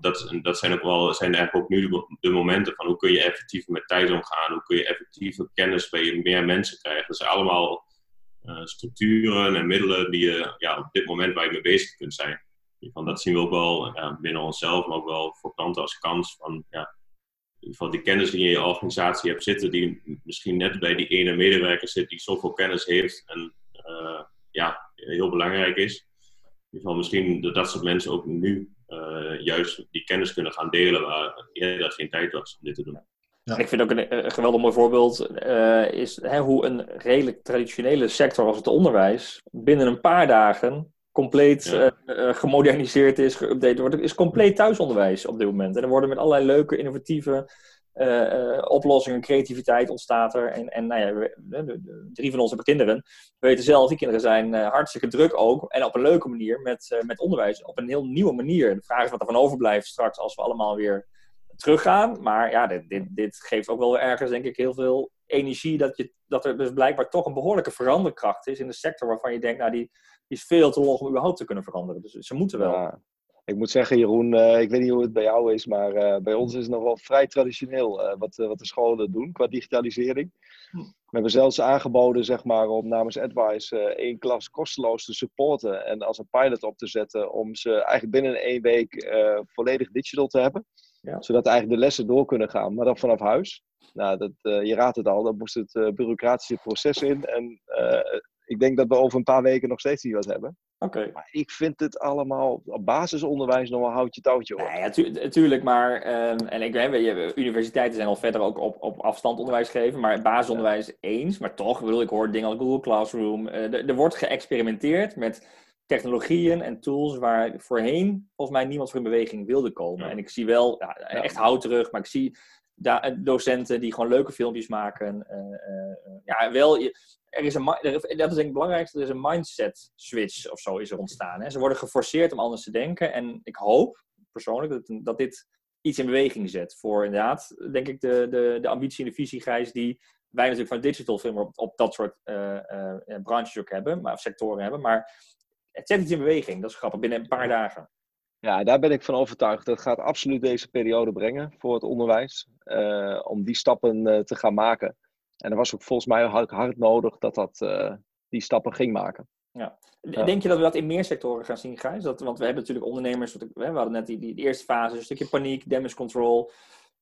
Dat, dat zijn ook wel zijn eigenlijk ook nu de, momenten van hoe kun je effectiever met tijd omgaan, hoe kun je effectiever kennis bij meer mensen krijgen. Dat zijn allemaal uh, structuren en middelen die je ja, op dit moment waar je mee bezig kunt zijn. Van dat zien we ook wel binnen onszelf, maar ook wel voor klanten als kans van ja, in die kennis die je in je organisatie hebt zitten, die misschien net bij die ene medewerker zit die zoveel kennis heeft en uh, ja, heel belangrijk is. In ieder geval misschien dat dat soort mensen ook nu uh, juist die kennis kunnen gaan delen waar eerder geen tijd was om dit te doen. Ja. Ik vind ook een, geweldig mooi voorbeeld uh, is hè, hoe een redelijk traditionele sector als het onderwijs binnen een paar dagen compleet ja. uh, gemoderniseerd is, geüpdate wordt. is compleet thuisonderwijs op dit moment. En er worden met allerlei leuke, innovatieve oplossingen, creativiteit ontstaat er. En, en nou ja, we, drie van ons hebben kinderen. We weten zelf, die kinderen zijn uh, hartstikke druk ook. En op een leuke manier met, met onderwijs. Op een heel nieuwe manier. De vraag is wat er van overblijft straks als we allemaal weer teruggaan. Maar ja, dit, dit, dit geeft ook wel ergens denk ik heel veel energie. Dat, je, dat er dus blijkbaar toch een behoorlijke veranderkracht is in de sector. Waarvan je denkt, nou die, is veel te log om überhaupt te kunnen veranderen. Dus ze moeten wel. Ik moet zeggen, Jeroen, uh, ik weet niet hoe het bij jou is, maar uh, bij ons is het nog wel vrij traditioneel uh, wat, wat de scholen doen qua digitalisering. Hm. We hebben zelfs aangeboden zeg maar, om namens Advice één klas kosteloos te supporten en als een pilot op te zetten om ze eigenlijk binnen één week volledig digital te hebben. Ja. Zodat eigenlijk de lessen door kunnen gaan, maar dan vanaf huis. Nou, dat, je raadt het al, dat moest het bureaucratische proces in. En ik denk dat we over een paar weken nog steeds niet wat hebben. Oké. Maar ik vind het allemaal op basisonderwijs nog wel houtje touwtje hoor. Nee, natuurlijk, maar um, en ik weet, universiteiten zijn al verder ook op, op afstand onderwijs geven, maar basisonderwijs eens. Maar toch, wil ik hoor dingen als Google Classroom. Uh, er wordt geëxperimenteerd met technologieën en tools waar voorheen volgens mij niemand voor in beweging wilde komen. En ik zie wel, ja, echt hout terug, maar ik zie docenten die gewoon leuke filmpjes maken. Uh, uh, ja, wel, er is een, dat is denk ik het belangrijkste, er is een mindset switch of zo is er ontstaan. Hè. Ze worden geforceerd om anders te denken. En ik hoop persoonlijk dat, dat dit iets in beweging zet voor inderdaad, denk ik, de, de, de ambitie en de visie, Gijs, die wij natuurlijk van digital film op, op dat soort uh, uh, branches ook hebben, maar, of sectoren hebben. Maar het zet iets in beweging, dat is grappig, binnen een paar dagen. Ja, daar ben ik van overtuigd. Dat gaat absoluut deze periode brengen voor het onderwijs. Uh, om die stappen te gaan maken. En er was ook volgens mij hard nodig dat dat uh, die stappen ging maken. Ja. Denk je dat we dat in meer sectoren gaan zien, Gijs? Dat, want we hebben natuurlijk ondernemers, we hadden net die, die, eerste fase, een stukje paniek, damage control.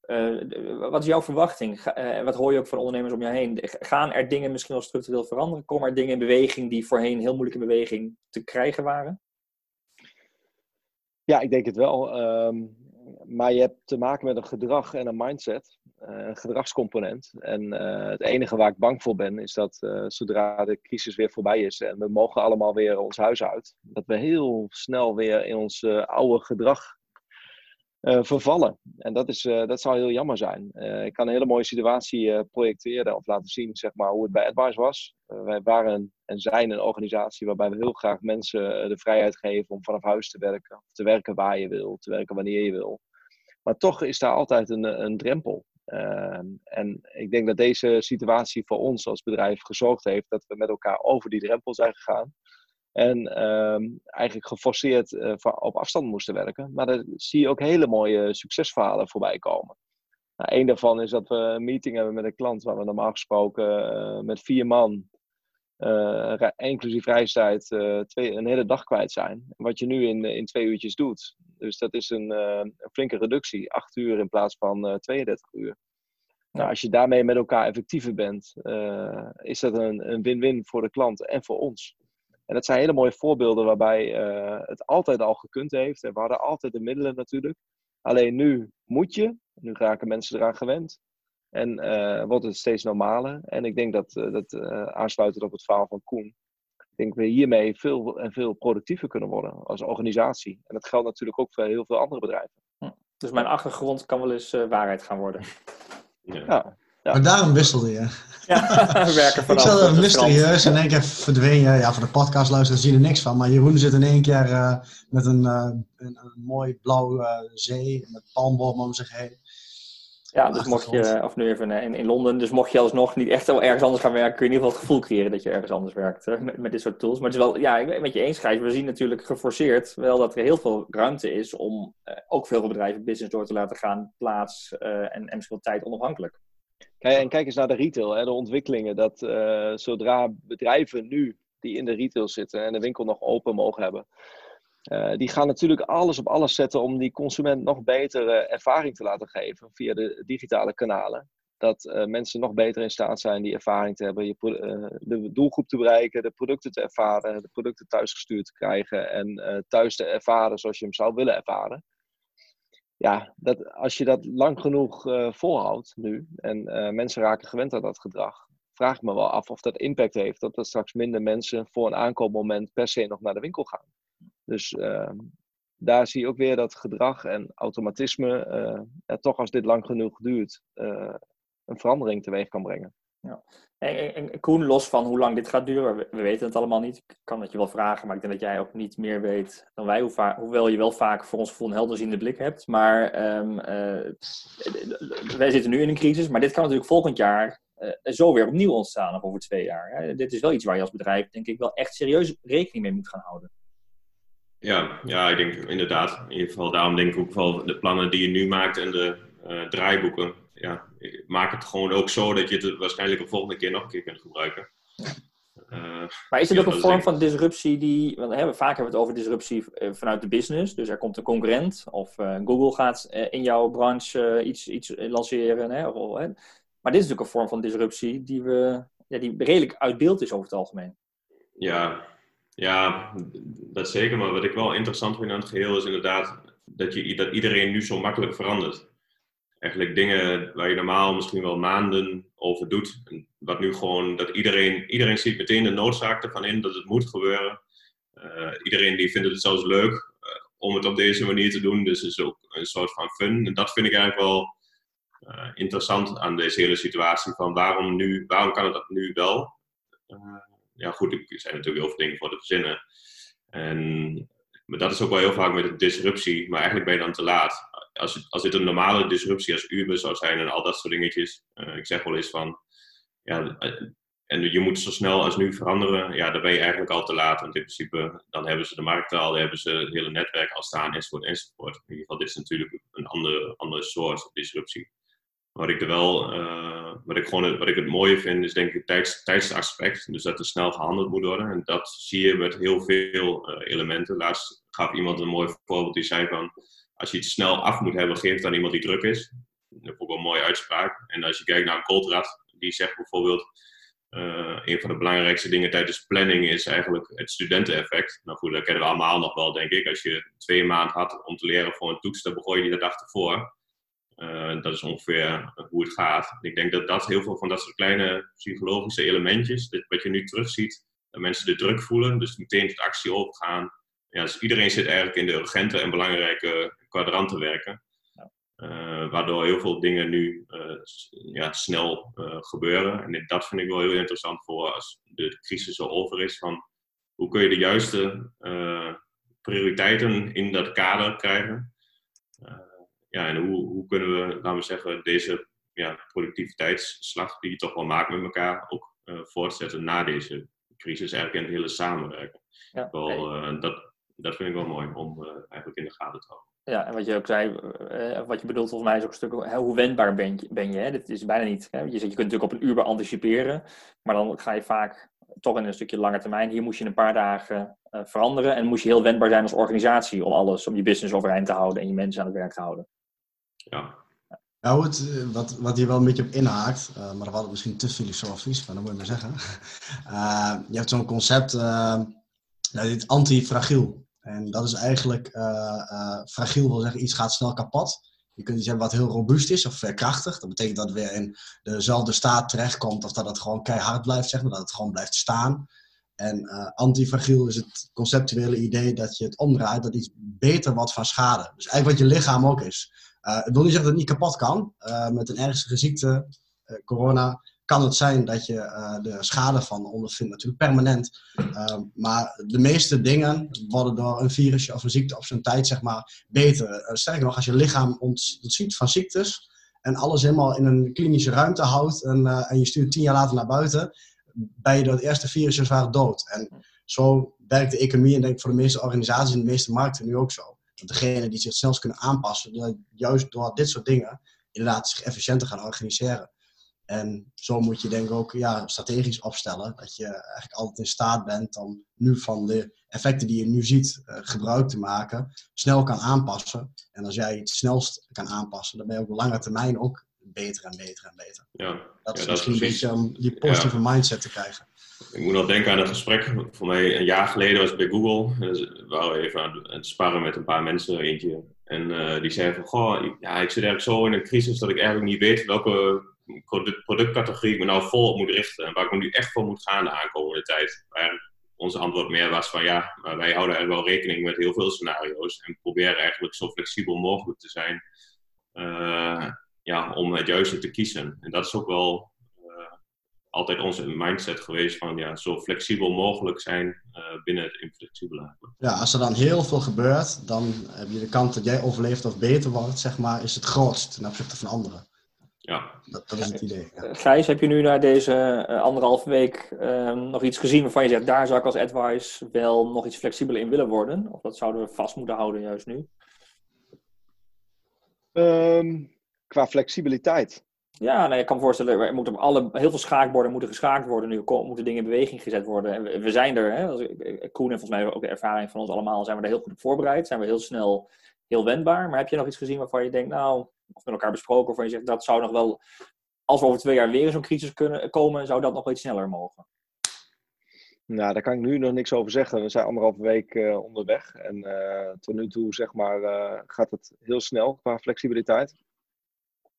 Uh, wat is jouw verwachting? Uh, wat hoor je ook van ondernemers om je heen? Gaan er dingen misschien wel structureel veranderen? Komen er dingen in beweging die voorheen heel moeilijk in beweging te krijgen waren? Ja, ik denk het wel. Um, maar je hebt te maken met een gedrag en een mindset. een gedragscomponent. En het enige waar ik bang voor ben, is dat zodra de crisis weer voorbij is en we mogen allemaal weer ons huis uit, dat we heel snel weer in ons oude gedrag uh, vervallen. En dat, is, uh, dat zou heel jammer zijn. Uh, ik kan een hele mooie situatie projecteren of laten zien zeg maar, hoe het bij Advice was. wij waren en zijn een organisatie waarbij we heel graag mensen de vrijheid geven om vanaf huis te werken. Te werken waar je wil, te werken wanneer je wil. Maar toch is daar altijd een, een drempel. en ik denk dat deze situatie voor ons als bedrijf gezorgd heeft dat we met elkaar over die drempel zijn gegaan. En ehm, eigenlijk geforceerd uh, op afstand moesten werken. Maar daar zie je ook hele mooie succesverhalen voorbij komen. Nou, een daarvan is dat we een meeting hebben met een klant waar we normaal gesproken uh, met vier man, uh, inclusief reistijd, twee, een hele dag kwijt zijn. Wat je nu in, in twee uurtjes doet. Dus dat is een, een flinke reductie. Acht uur in plaats van 32 uur. Nou, als je daarmee met elkaar effectiever bent, is dat een win-win voor de klant en voor ons. En dat zijn hele mooie voorbeelden waarbij uh, het altijd al gekund heeft. En we hadden altijd de middelen natuurlijk. Alleen nu moet je. Nu raken mensen eraan gewend. En uh, wordt het steeds normaler. En ik denk dat, uh, dat aansluitend op het verhaal van Koen. Ik denk dat we hiermee veel en veel productiever kunnen worden als organisatie. En dat geldt natuurlijk ook voor heel veel andere bedrijven. Hm. Dus mijn achtergrond kan wel eens waarheid gaan worden. Ja. ja. Maar daarom wisselde je. Ja, <laughs> werken vanaf. Ik zat mysterieus en in één keer verdween je. Ja, van de podcast luisteren zie je er niks van. Maar Jeroen zit in één keer uh, met een, uh, een, een, mooi blauw uh, zee met palmbomen om zich heen. Ja, dus mocht je, of nu even in, in Londen, dus mocht je alsnog niet echt ergens anders gaan werken, kun je in ieder geval het gevoel creëren dat je ergens anders werkt met, met dit soort tools. Maar het is wel, ja, ik ben met je eens, Gijs. We zien natuurlijk geforceerd wel dat er heel veel ruimte is om ook veel bedrijven business door te laten gaan, plaats en, en misschien tijd onafhankelijk. Kijk, en kijk eens naar de retail, hè, de ontwikkelingen. Dat uh, zodra bedrijven nu die in de retail zitten en de winkel nog open mogen hebben, uh, die gaan natuurlijk alles op alles zetten om die consument nog betere ervaring te laten geven via de digitale kanalen. Dat uh, mensen nog beter in staat zijn die ervaring te hebben, je, de doelgroep te bereiken, de producten te ervaren, de producten thuisgestuurd te krijgen en thuis te ervaren zoals je hem zou willen ervaren ja, dat, als je dat lang genoeg uh, volhoudt nu en uh, mensen raken gewend aan dat gedrag, vraag ik me wel af of dat impact heeft. Dat straks minder mensen voor een aankoopmoment per se nog naar de winkel gaan. Dus uh, daar zie je ook weer dat gedrag en automatisme, toch als dit lang genoeg duurt, een verandering teweeg kan brengen. Ja. En, en, Koen, los van hoe lang dit gaat duren, we, weten het allemaal niet. Ik kan het je wel vragen, maar ik denk dat jij ook niet meer weet dan wij. Hoe hoewel je wel vaak voor ons gevoel een helderziende blik hebt. Maar um, uh, wij zitten nu in een crisis, maar dit kan natuurlijk volgend jaar uh, zo weer opnieuw ontstaan, of over twee jaar. Hè. Dit is wel iets waar je als bedrijf, denk ik, wel echt serieus rekening mee moet gaan houden. Ja, ja, ik denk inderdaad. In ieder geval, daarom denk ik ook wel de plannen die je nu maakt en de uh, draaiboeken ja, maak het gewoon ook zo dat je het waarschijnlijk de volgende keer nog een keer kunt gebruiken. Uh, maar is het ook een vorm van disruptie die, want hè, vaak hebben we het over disruptie eh, vanuit de business, dus er komt een concurrent of uh, Google gaat in jouw branche iets, iets lanceren. Hè, of, hè. Maar dit is natuurlijk een vorm van disruptie die, we, ja, die redelijk uit beeld is over het algemeen. Ja, ja, dat zeker. Maar wat ik wel interessant vind aan het geheel is inderdaad dat, je, dat iedereen nu zo makkelijk verandert eigenlijk dingen waar je normaal misschien wel maanden over doet. En wat nu gewoon, dat iedereen, iedereen ziet meteen de noodzaak ervan in dat het moet gebeuren. Uh, iedereen die vindt het zelfs leuk uh, om het op deze manier te doen. Dus het is ook een soort van fun. En dat vind ik eigenlijk wel uh, interessant aan deze hele situatie. Van waarom, nu, waarom kan het dat nu wel? ja goed, er zijn natuurlijk heel veel dingen voor te verzinnen. En, maar dat is ook wel heel vaak met de disruptie. Maar eigenlijk ben je dan te laat als, als dit een normale disruptie als Uber zou zijn en al dat soort dingetjes. Uh, ik zeg wel eens van, ja, eh, en je moet zo snel als nu veranderen, ja, dan ben je eigenlijk al te laat. Want in principe, dan hebben ze de markt al, dan hebben ze het hele netwerk al staan, enzovoort, enzovoort. In ieder geval, dit is natuurlijk een andere, andere soort disruptie. Wat ik er wel, uh, wat ik gewoon wat ik het mooie vind, is denk ik het tijds, tijdsaspect. Dus dat er snel gehandeld moet worden. En dat zie je met heel veel elementen. Laatst gaf iemand een mooi voorbeeld die zei van als je iets snel af moet hebben, geef het aan iemand die druk is. Dat is ook wel een mooie uitspraak. En als je kijkt naar Goldrad, die zegt bijvoorbeeld, uh, een van de belangrijkste dingen tijdens planning is eigenlijk het studenteneffect. Nou goed, dat kennen we allemaal nog wel, denk ik. Als je twee maanden had om te leren voor een toets, dan begon je die de dag ervoor. dat is ongeveer hoe het gaat. Ik denk dat dat heel veel van dat soort kleine psychologische elementjes, wat je nu terugziet, dat mensen de druk voelen, dus meteen tot actie overgaan. Ja, dus iedereen zit eigenlijk in de urgente en belangrijke kwadrant te werken. Uh, waardoor heel veel dingen nu uh, ja, snel uh, gebeuren. En dat vind ik wel heel interessant voor als de crisis zo over is. Van hoe kun je de juiste prioriteiten in dat kader krijgen? ja, en hoe, hoe kunnen we, laten we zeggen, deze ja, productiviteitsslag die je toch wel maakt met elkaar ook voortzetten na deze crisis, eigenlijk in het hele samenwerken. Ja, wel, dat, dat vind ik wel mooi om eigenlijk in de gaten te houden. Ja, en wat je ook zei, uh, wat je bedoelt volgens mij is ook een stuk, hoe wendbaar ben je? Ben je hè? Dit is bijna niet. Hè? Je, zegt, je kunt natuurlijk op een uur anticiperen, maar dan ga je vaak toch in een stukje lange termijn. Hier moest je een paar dagen uh, veranderen en moest je heel wendbaar zijn als organisatie om alles, om je business overeind te houden en je mensen aan het werk te houden. Ja. Nou, het, eh, wat, wat hier wel een beetje op inhaakt, uh, maar dat was misschien te filosofisch, maar dat moet je maar zeggen. <laughs> je hebt zo'n concept, dit antifragiel. En dat is eigenlijk, uh, fragiel wil zeggen, iets gaat snel kapot. Je kunt iets hebben wat heel robuust is of verkrachtig. Dat betekent dat het weer in dezelfde staat terechtkomt of dat het gewoon keihard blijft, zeg maar, dat het gewoon blijft staan. En uh, antifragiel is het conceptuele idee dat je het omdraait, dat iets beter wordt van schade. Dus eigenlijk wat je lichaam ook is. Ik wil niet zeggen dat het niet kapot kan. Met een ernstige ziekte, corona, kan het zijn dat je uh, de schade van ondervindt, natuurlijk permanent. Uh, maar de meeste dingen worden door een virusje of een ziekte op zijn tijd zeg maar, beter. Uh, sterker nog, als je lichaam ontziet van ziektes en alles helemaal in een klinische ruimte houdt en, eh, en je stuurt tien jaar later naar buiten, ben je het eerste virus waren dood. En zo werkt de economie en denk ik voor de meeste organisaties en de meeste markten nu ook zo. Dat degenen die zich snel kunnen aanpassen, juist door dit soort dingen inderdaad zich efficiënter gaan organiseren. En zo moet je denk ik ook ja, strategisch opstellen. Dat je eigenlijk altijd in staat bent om nu van de effecten die je nu ziet uh, gebruik te maken. Snel kan aanpassen. En als jij het snelst kan aanpassen, dan ben je op lange termijn ook beter en beter en beter. Ja, dat is ja, misschien een beetje om die positieve mindset te krijgen. Ik moet nog denken aan het gesprek. Voor mij een jaar geleden was ik bij Google. Dus we waren even aan het sparren met een paar mensen, eentje. En uh, die zei van, goh, ja, ik zit eigenlijk zo in een crisis dat ik eigenlijk niet weet welke product, productcategorie ik me nou vol op moet richten. En waar ik me nu echt voor moet gaan de aankomende tijd. Waar onze antwoord meer was van ja, wij houden er wel rekening met heel veel scenario's. En proberen eigenlijk zo flexibel mogelijk te zijn. Uh, ja, om het juiste te kiezen. En dat is ook wel uh, altijd onze mindset geweest van ja, zo flexibel mogelijk zijn uh, binnen het inflexibele. Ja, als er dan heel veel gebeurt, dan heb je de kans dat jij overleeft of beter wordt, zeg maar, is het grootst ten opzichte van anderen. Ja. Dat, dat is het idee. Ja. Gijs, heb je nu na deze uh, anderhalve week uh, nog iets gezien waarvan je zegt, daar zou ik als advice wel nog iets flexibeler in willen worden? Of dat zouden we vast moeten houden juist nu? Um, qua flexibiliteit. Ja, nou, ik kan me voorstellen, er moeten alle, heel veel schaakborden moeten geschaakt worden. Nu moeten dingen in beweging gezet worden. En we, we zijn er, hè, Koen en volgens mij ook de ervaring van ons allemaal, zijn we er heel goed op voorbereid. Zijn we heel snel heel wendbaar. Maar heb je nog iets gezien waarvan je denkt, nou, of met elkaar besproken, waarvan je zegt dat zou nog wel, als we over twee jaar weer in zo'n crisis kunnen komen, zou dat nog iets sneller mogen? Nou, daar kan ik nu nog niks over zeggen. We zijn anderhalve week uh, onderweg. En uh, tot nu toe, zeg maar, uh, gaat het heel snel qua flexibiliteit.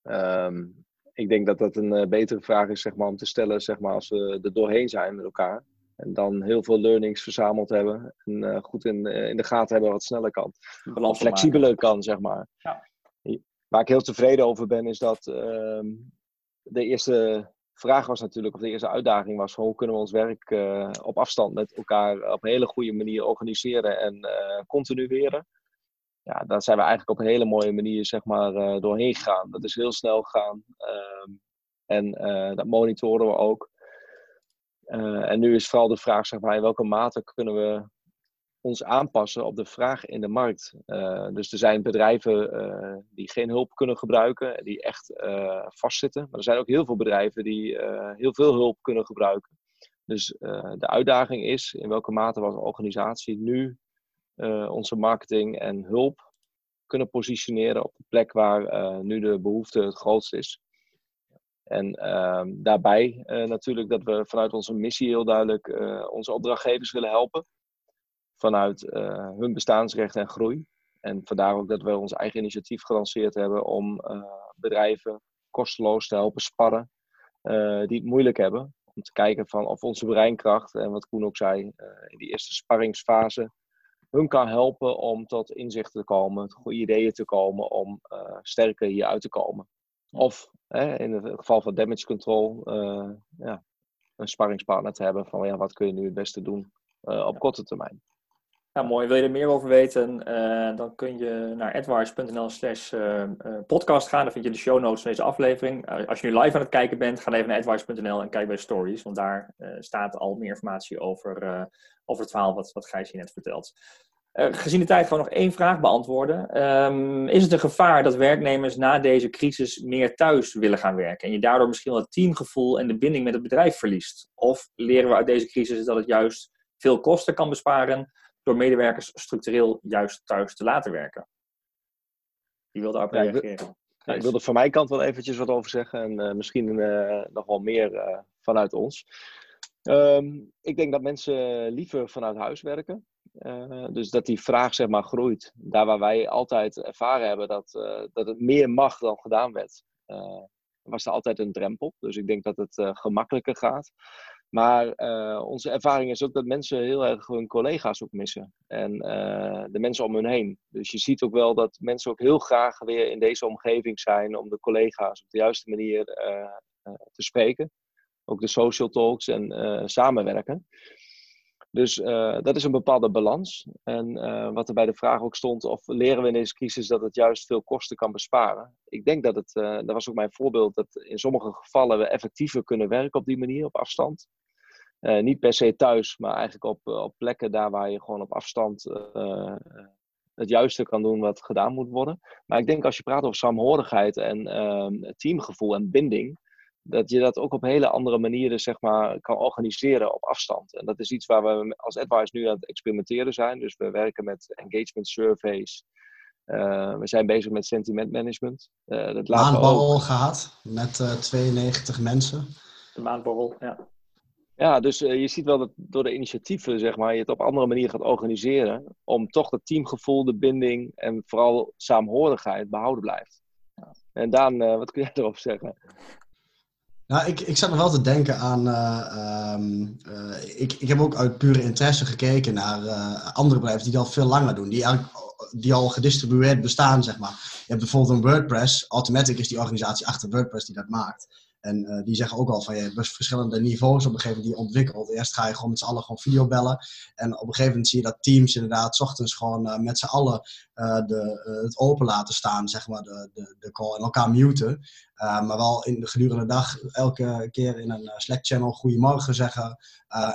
Um, ik denk dat dat een betere vraag is, zeg maar, om te stellen, zeg maar, als we er doorheen zijn met elkaar. En dan heel veel learnings verzameld hebben. En uh, goed in, uh, in de gaten hebben wat sneller kan. Wat flexibeler kan, zeg maar. Ja. Waar ik heel tevreden over ben, is dat uh, de eerste vraag was natuurlijk, of de eerste uitdaging was, hoe kunnen we ons werk uh, op afstand met elkaar op een hele goede manier organiseren en continueren. Ja, daar zijn we eigenlijk op een hele mooie manier zeg maar, doorheen gegaan. Dat is heel snel gegaan. Ehm, en dat monitoren we ook. Uh, en nu is vooral de vraag, zeg maar, in welke mate kunnen we ons aanpassen op de vraag in de markt. Uh, dus er zijn bedrijven uh, die geen hulp kunnen gebruiken, die echt vastzitten. Maar er zijn ook heel veel bedrijven die heel veel hulp kunnen gebruiken. Dus de uitdaging is in welke mate we als organisatie nu onze marketing en hulp kunnen positioneren op de plek waar nu de behoefte het grootst is. En ehm, daarbij uh, natuurlijk dat we vanuit onze missie heel duidelijk uh, onze opdrachtgevers willen helpen. Vanuit uh, hun bestaansrecht en groei. En vandaar ook dat we ons eigen initiatief gelanceerd hebben om bedrijven kosteloos te helpen sparren die het moeilijk hebben. Om te kijken van of onze breinkracht, en wat Koen ook zei, in die eerste sparringsfase, hun kan helpen om tot inzichten te komen, tot goede ideeën te komen, om sterker hieruit te komen. Of hè, in het geval van damage control, ja, een sparringspartner te hebben van ja, wat kun je nu het beste doen uh, op korte termijn. Ja, mooi. Wil je er meer over weten, uh, dan kun je naar advice.nl slash uh, podcast gaan. Dan vind je de show notes van deze aflevering. als je nu live aan het kijken bent, ga even naar advice.nl en kijk bij stories. Want daar staat al meer informatie over, over het verhaal wat, wat Gijs hier net vertelt. Uh, gezien de tijd gewoon nog één vraag beantwoorden. Um, is het een gevaar dat werknemers na deze crisis meer thuis willen gaan werken en je daardoor misschien wel het teamgevoel en de binding met het bedrijf verliest? Of leren we uit deze crisis dat het juist veel kosten kan besparen door medewerkers structureel juist thuis te laten werken? Wie wil daarop reageren? Ja, ik wil er van mijn kant wel eventjes wat over zeggen en uh, misschien uh, nog wel meer vanuit ons. Um, ik denk dat mensen liever vanuit huis werken. Uh, dus dat die vraag zeg maar groeit. Daar waar wij altijd ervaren hebben dat, uh, dat het meer mag dan gedaan werd, uh, was er altijd een drempel. Dus ik denk dat het gemakkelijker gaat. Maar onze ervaring is ook dat mensen heel erg hun collega's ook missen. En de mensen om hun heen. Dus je ziet ook wel dat mensen ook heel graag weer in deze omgeving zijn om de collega's op de juiste manier te spreken. Ook de social talks en samenwerken. Dus uh, dat is een bepaalde balans. En uh, wat er bij de vraag ook stond, of leren we in deze crisis dat het juist veel kosten kan besparen? Ik denk dat het, uh, dat was ook mijn voorbeeld, dat in sommige gevallen we effectiever kunnen werken op die manier, op afstand. niet per se thuis, maar eigenlijk op, op plekken daar waar je gewoon op afstand het juiste kan doen wat gedaan moet worden. Maar ik denk als je praat over saamhorigheid en ehm, teamgevoel en binding, dat je dat ook op hele andere manieren zeg maar, kan organiseren op afstand. En dat is iets waar we als Advice nu aan het experimenteren zijn. Dus we werken met engagement surveys. Uh, we zijn bezig met sentiment management. Uh, dat maandborrel ook... gehad met uh, 92 mensen. De maandborrel, ja. Ja, dus je ziet wel dat door de initiatieven zeg maar, je het op andere manier gaat organiseren. Om toch het teamgevoel, de binding en vooral saamhorigheid behouden blijft. Ja. En Daan, wat kun jij <laughs> erover zeggen? Nou, ik, ik zat nog wel te denken aan. Uh, um, uh, ik, ik heb ook uit pure interesse gekeken naar uh, andere bedrijven die dat veel langer doen. Die, die al gedistribueerd bestaan, zeg maar. Je hebt bijvoorbeeld een WordPress. Automatic is die organisatie achter WordPress die dat maakt. En uh, die zeggen ook al van je hebt verschillende niveaus op een gegeven moment die je ontwikkelt. Eerst ga je gewoon met z'n allen gewoon video bellen. En op een gegeven moment zie je dat teams inderdaad ochtends gewoon uh, met z'n allen de, het open laten staan, zeg maar, de, de, de call en elkaar muten. maar wel in de gedurende dag elke keer in een Slack-channel goedemorgen zeggen.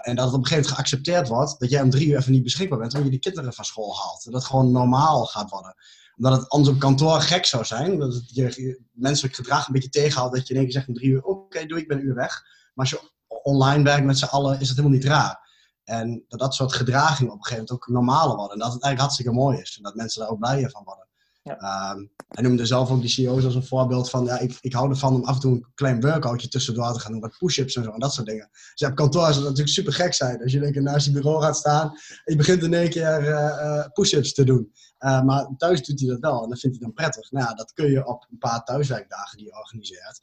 en dat het op een gegeven moment geaccepteerd wordt dat jij om drie uur even niet beschikbaar bent, omdat je de kinderen van school haalt. Dat het gewoon normaal gaat worden omdat het anders op kantoor gek zou zijn. Dat het je menselijk gedrag een beetje tegenhoudt. Dat je in één keer zegt om drie uur, oké, doe ik ben een uur weg. Maar als je online werkt met z'n allen, is dat helemaal niet raar. En dat dat soort gedragingen op een gegeven moment ook normaler worden. En dat het eigenlijk hartstikke mooi is. En dat mensen daar ook blijer van worden. Ja. Um, hij noemde zelf ook die CEO's als een voorbeeld van, ja, ik, ik hou ervan om af en toe een klein workoutje tussendoor te gaan doen, wat push-ups en zo, en dat soort dingen. Dus op kantoor is het natuurlijk super gek zijn. Als je lekker naast je bureau gaat staan en je begint in één keer uh, push-ups te doen. Uh, maar thuis doet hij dat wel en dat vindt hij dan prettig. Nou ja, dat kun je op een paar thuiswerkdagen die je organiseert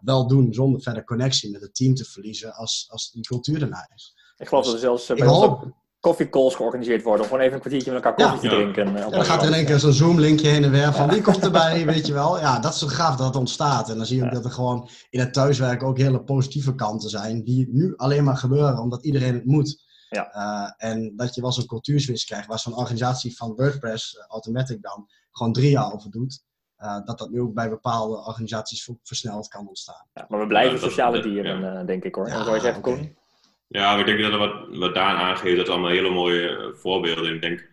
wel doen zonder verder connectie met het team te verliezen als, als die cultuur ernaar is. Ik geloof dus, dat er zelfs bij ons koffiecalls georganiseerd worden. Om gewoon even een kwartiertje met elkaar koffie te drinken. Ja, dan gaat er in één keer zo'n Zoom-linkje heen en weer van wie komt erbij, <laughs> weet je wel. Ja, dat is zo gaaf dat het ontstaat. En dan zie je ook dat er gewoon in het thuiswerken ook hele positieve kanten zijn. Die nu alleen maar gebeuren omdat iedereen het moet. Ja. Uh, en dat je wel zo'n cultuurswitch krijgt waar zo'n organisatie van WordPress, uh, Automatic dan, gewoon drie jaar over doet. Uh, dat dat nu ook bij bepaalde organisaties versneld kan ontstaan. Ja, maar we blijven sociale dieren, denk ik hoor. Ja, en zou je zeggen, okay. Koen? Ja, ik denk dat wat, wat Daan aangeeft, dat allemaal hele mooie eh, voorbeelden. Ik denk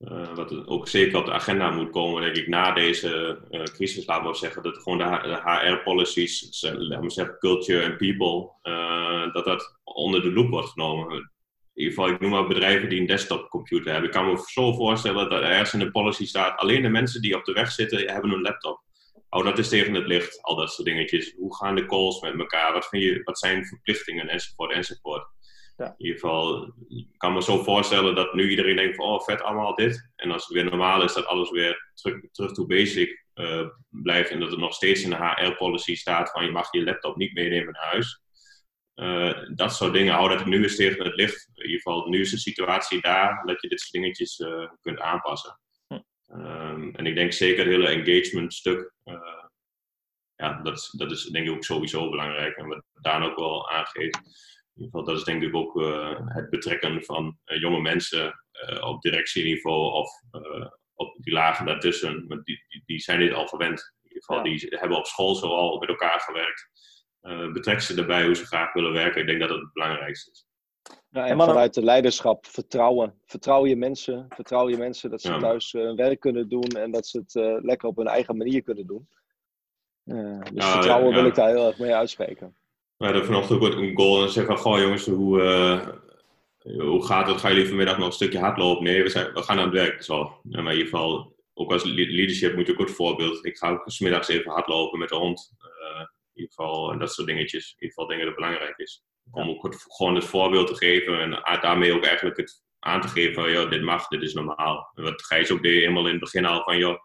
uh, wat ook zeker op de agenda moet komen, denk ik, na deze uh, crisis, laten we zeggen, dat gewoon de, HR-policies, laten we zeggen, culture en people, dat dat onder de loep wordt genomen. In ieder geval, ik noem maar bedrijven die een desktopcomputer hebben. Ik kan me zo voorstellen dat er ergens in de policy staat, alleen de mensen die op de weg zitten, hebben een laptop. Oh, dat is tegen het licht, al dat soort dingetjes. Hoe gaan de calls met elkaar? Wat, vind je, wat zijn verplichtingen enzovoort enzovoort. Ja. In ieder geval, ik kan me zo voorstellen dat nu iedereen denkt van, oh vet allemaal dit. En als het weer normaal is, dat alles weer terug, terug to basic uh, blijft. En dat er nog steeds in de HR-policy staat van, je mag je laptop niet meenemen naar huis. Uh, dat soort dingen hou dat nu eens tegen het licht. In ieder geval, nu is de situatie daar dat je dit soort dingetjes uh, kunt aanpassen. Hm. Um, en ik denk zeker het hele engagement stuk ja, dat, dat is denk ik ook sowieso belangrijk. En wat Daan ook wel aangeeft. In ieder geval, dat is denk ik ook uh, het betrekken van uh, jonge mensen op directieniveau of op die lagen daartussen. Want die, die, die, zijn dit al gewend. In ieder geval, die hebben op school zoal met elkaar gewerkt. betrek ze erbij hoe ze graag willen werken. Ik denk dat dat het belangrijkste is. Ja, en vanuit de leiderschap vertrouwen. Vertrouw je mensen. Vertrouw je mensen dat ze ja. thuis hun werk kunnen doen en dat ze het lekker op hun eigen manier kunnen doen. Uh, dus Ja, vertrouwen ja. wil ik daar heel erg mee uitspreken. We hadden vanochtend ook een goal en zeggen van, goh jongens, hoe, eh, hoe gaat het? Ga jullie vanmiddag nog een stukje hardlopen? Nee, we, zijn, we gaan aan het werk. Zo. Ja, maar in ieder geval, ook als le- leadership moet je ook een goed voorbeeld. Ik ga ook smiddags even hardlopen met de hond. Eh, in ieder geval, en dat soort dingetjes. In ieder geval dingen dat belangrijk is. Om ook gewoon het voorbeeld te geven en daarmee ook eigenlijk het aan te geven van, joh, dit mag, dit is normaal. En wat Gijs ook deed helemaal in het begin al van, joh,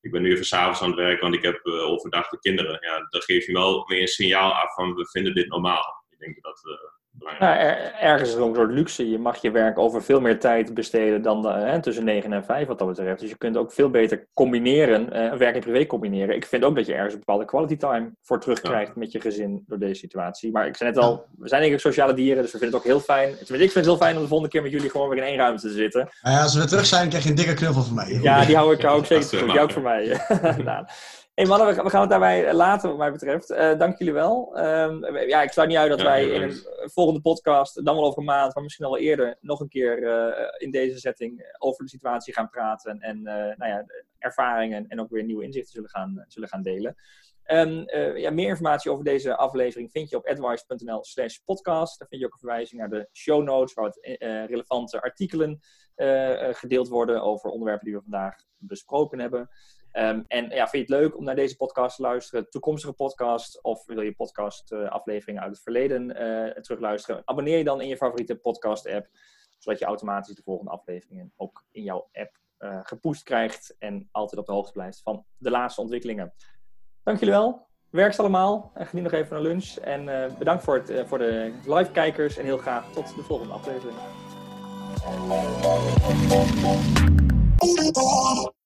ik ben nu even s'avonds aan het werk, want ik heb uh, overdag de kinderen. Ja, dan geef je wel meer een signaal af van we vinden dit normaal. Ik denk dat dat uh, Ja, er, ergens is het ook een soort luxe. Je mag je werk over veel meer tijd besteden dan de, hè, tussen 9 en 5 wat dat betreft. Dus je kunt ook veel beter combineren, uh, werk en privé combineren. Ik vind ook dat je ergens een bepaalde quality time voor terugkrijgt ja. met je gezin door deze situatie. Maar ik zei net al, we zijn eigenlijk sociale dieren, dus we vinden het ook heel fijn. Tenminste, ik vind het heel fijn om de volgende keer met jullie gewoon weer in één ruimte te zitten. Ja, als we weer terug zijn, krijg je een dikke knuffel van mij. Ja, die hou ik, hou ik zeker voor. Die ook voor mij. <laughs> nou. Hey mannen, we, gaan het daarbij laten wat mij betreft. Uh, dank jullie wel. Um, ja, ik sluit niet uit dat ja, wij in een volgende podcast, dan wel over een maand, maar misschien al wel eerder, nog een keer uh, in deze setting over de situatie gaan praten. En uh, nou ja, ervaringen en ook weer nieuwe inzichten zullen gaan, zullen gaan delen. Um, ja, meer informatie over deze aflevering vind je op advice.nl slash podcast. Daar vind je ook een verwijzing naar de show notes, waar wat relevante artikelen gedeeld worden over onderwerpen die we vandaag besproken hebben. Um, en ja, vind je het leuk om naar deze podcast te luisteren, toekomstige podcast, of wil je podcast uh, afleveringen uit het verleden uh, terugluisteren? Abonneer je dan in je favoriete podcast app, zodat je automatisch de volgende afleveringen ook in jouw app uh, gepusht krijgt en altijd op de hoogte blijft van de laatste ontwikkelingen. Dank jullie wel. Werkt allemaal. En geniet nog even naar lunch. En bedankt voor, het, voor de live kijkers en heel graag tot de volgende aflevering.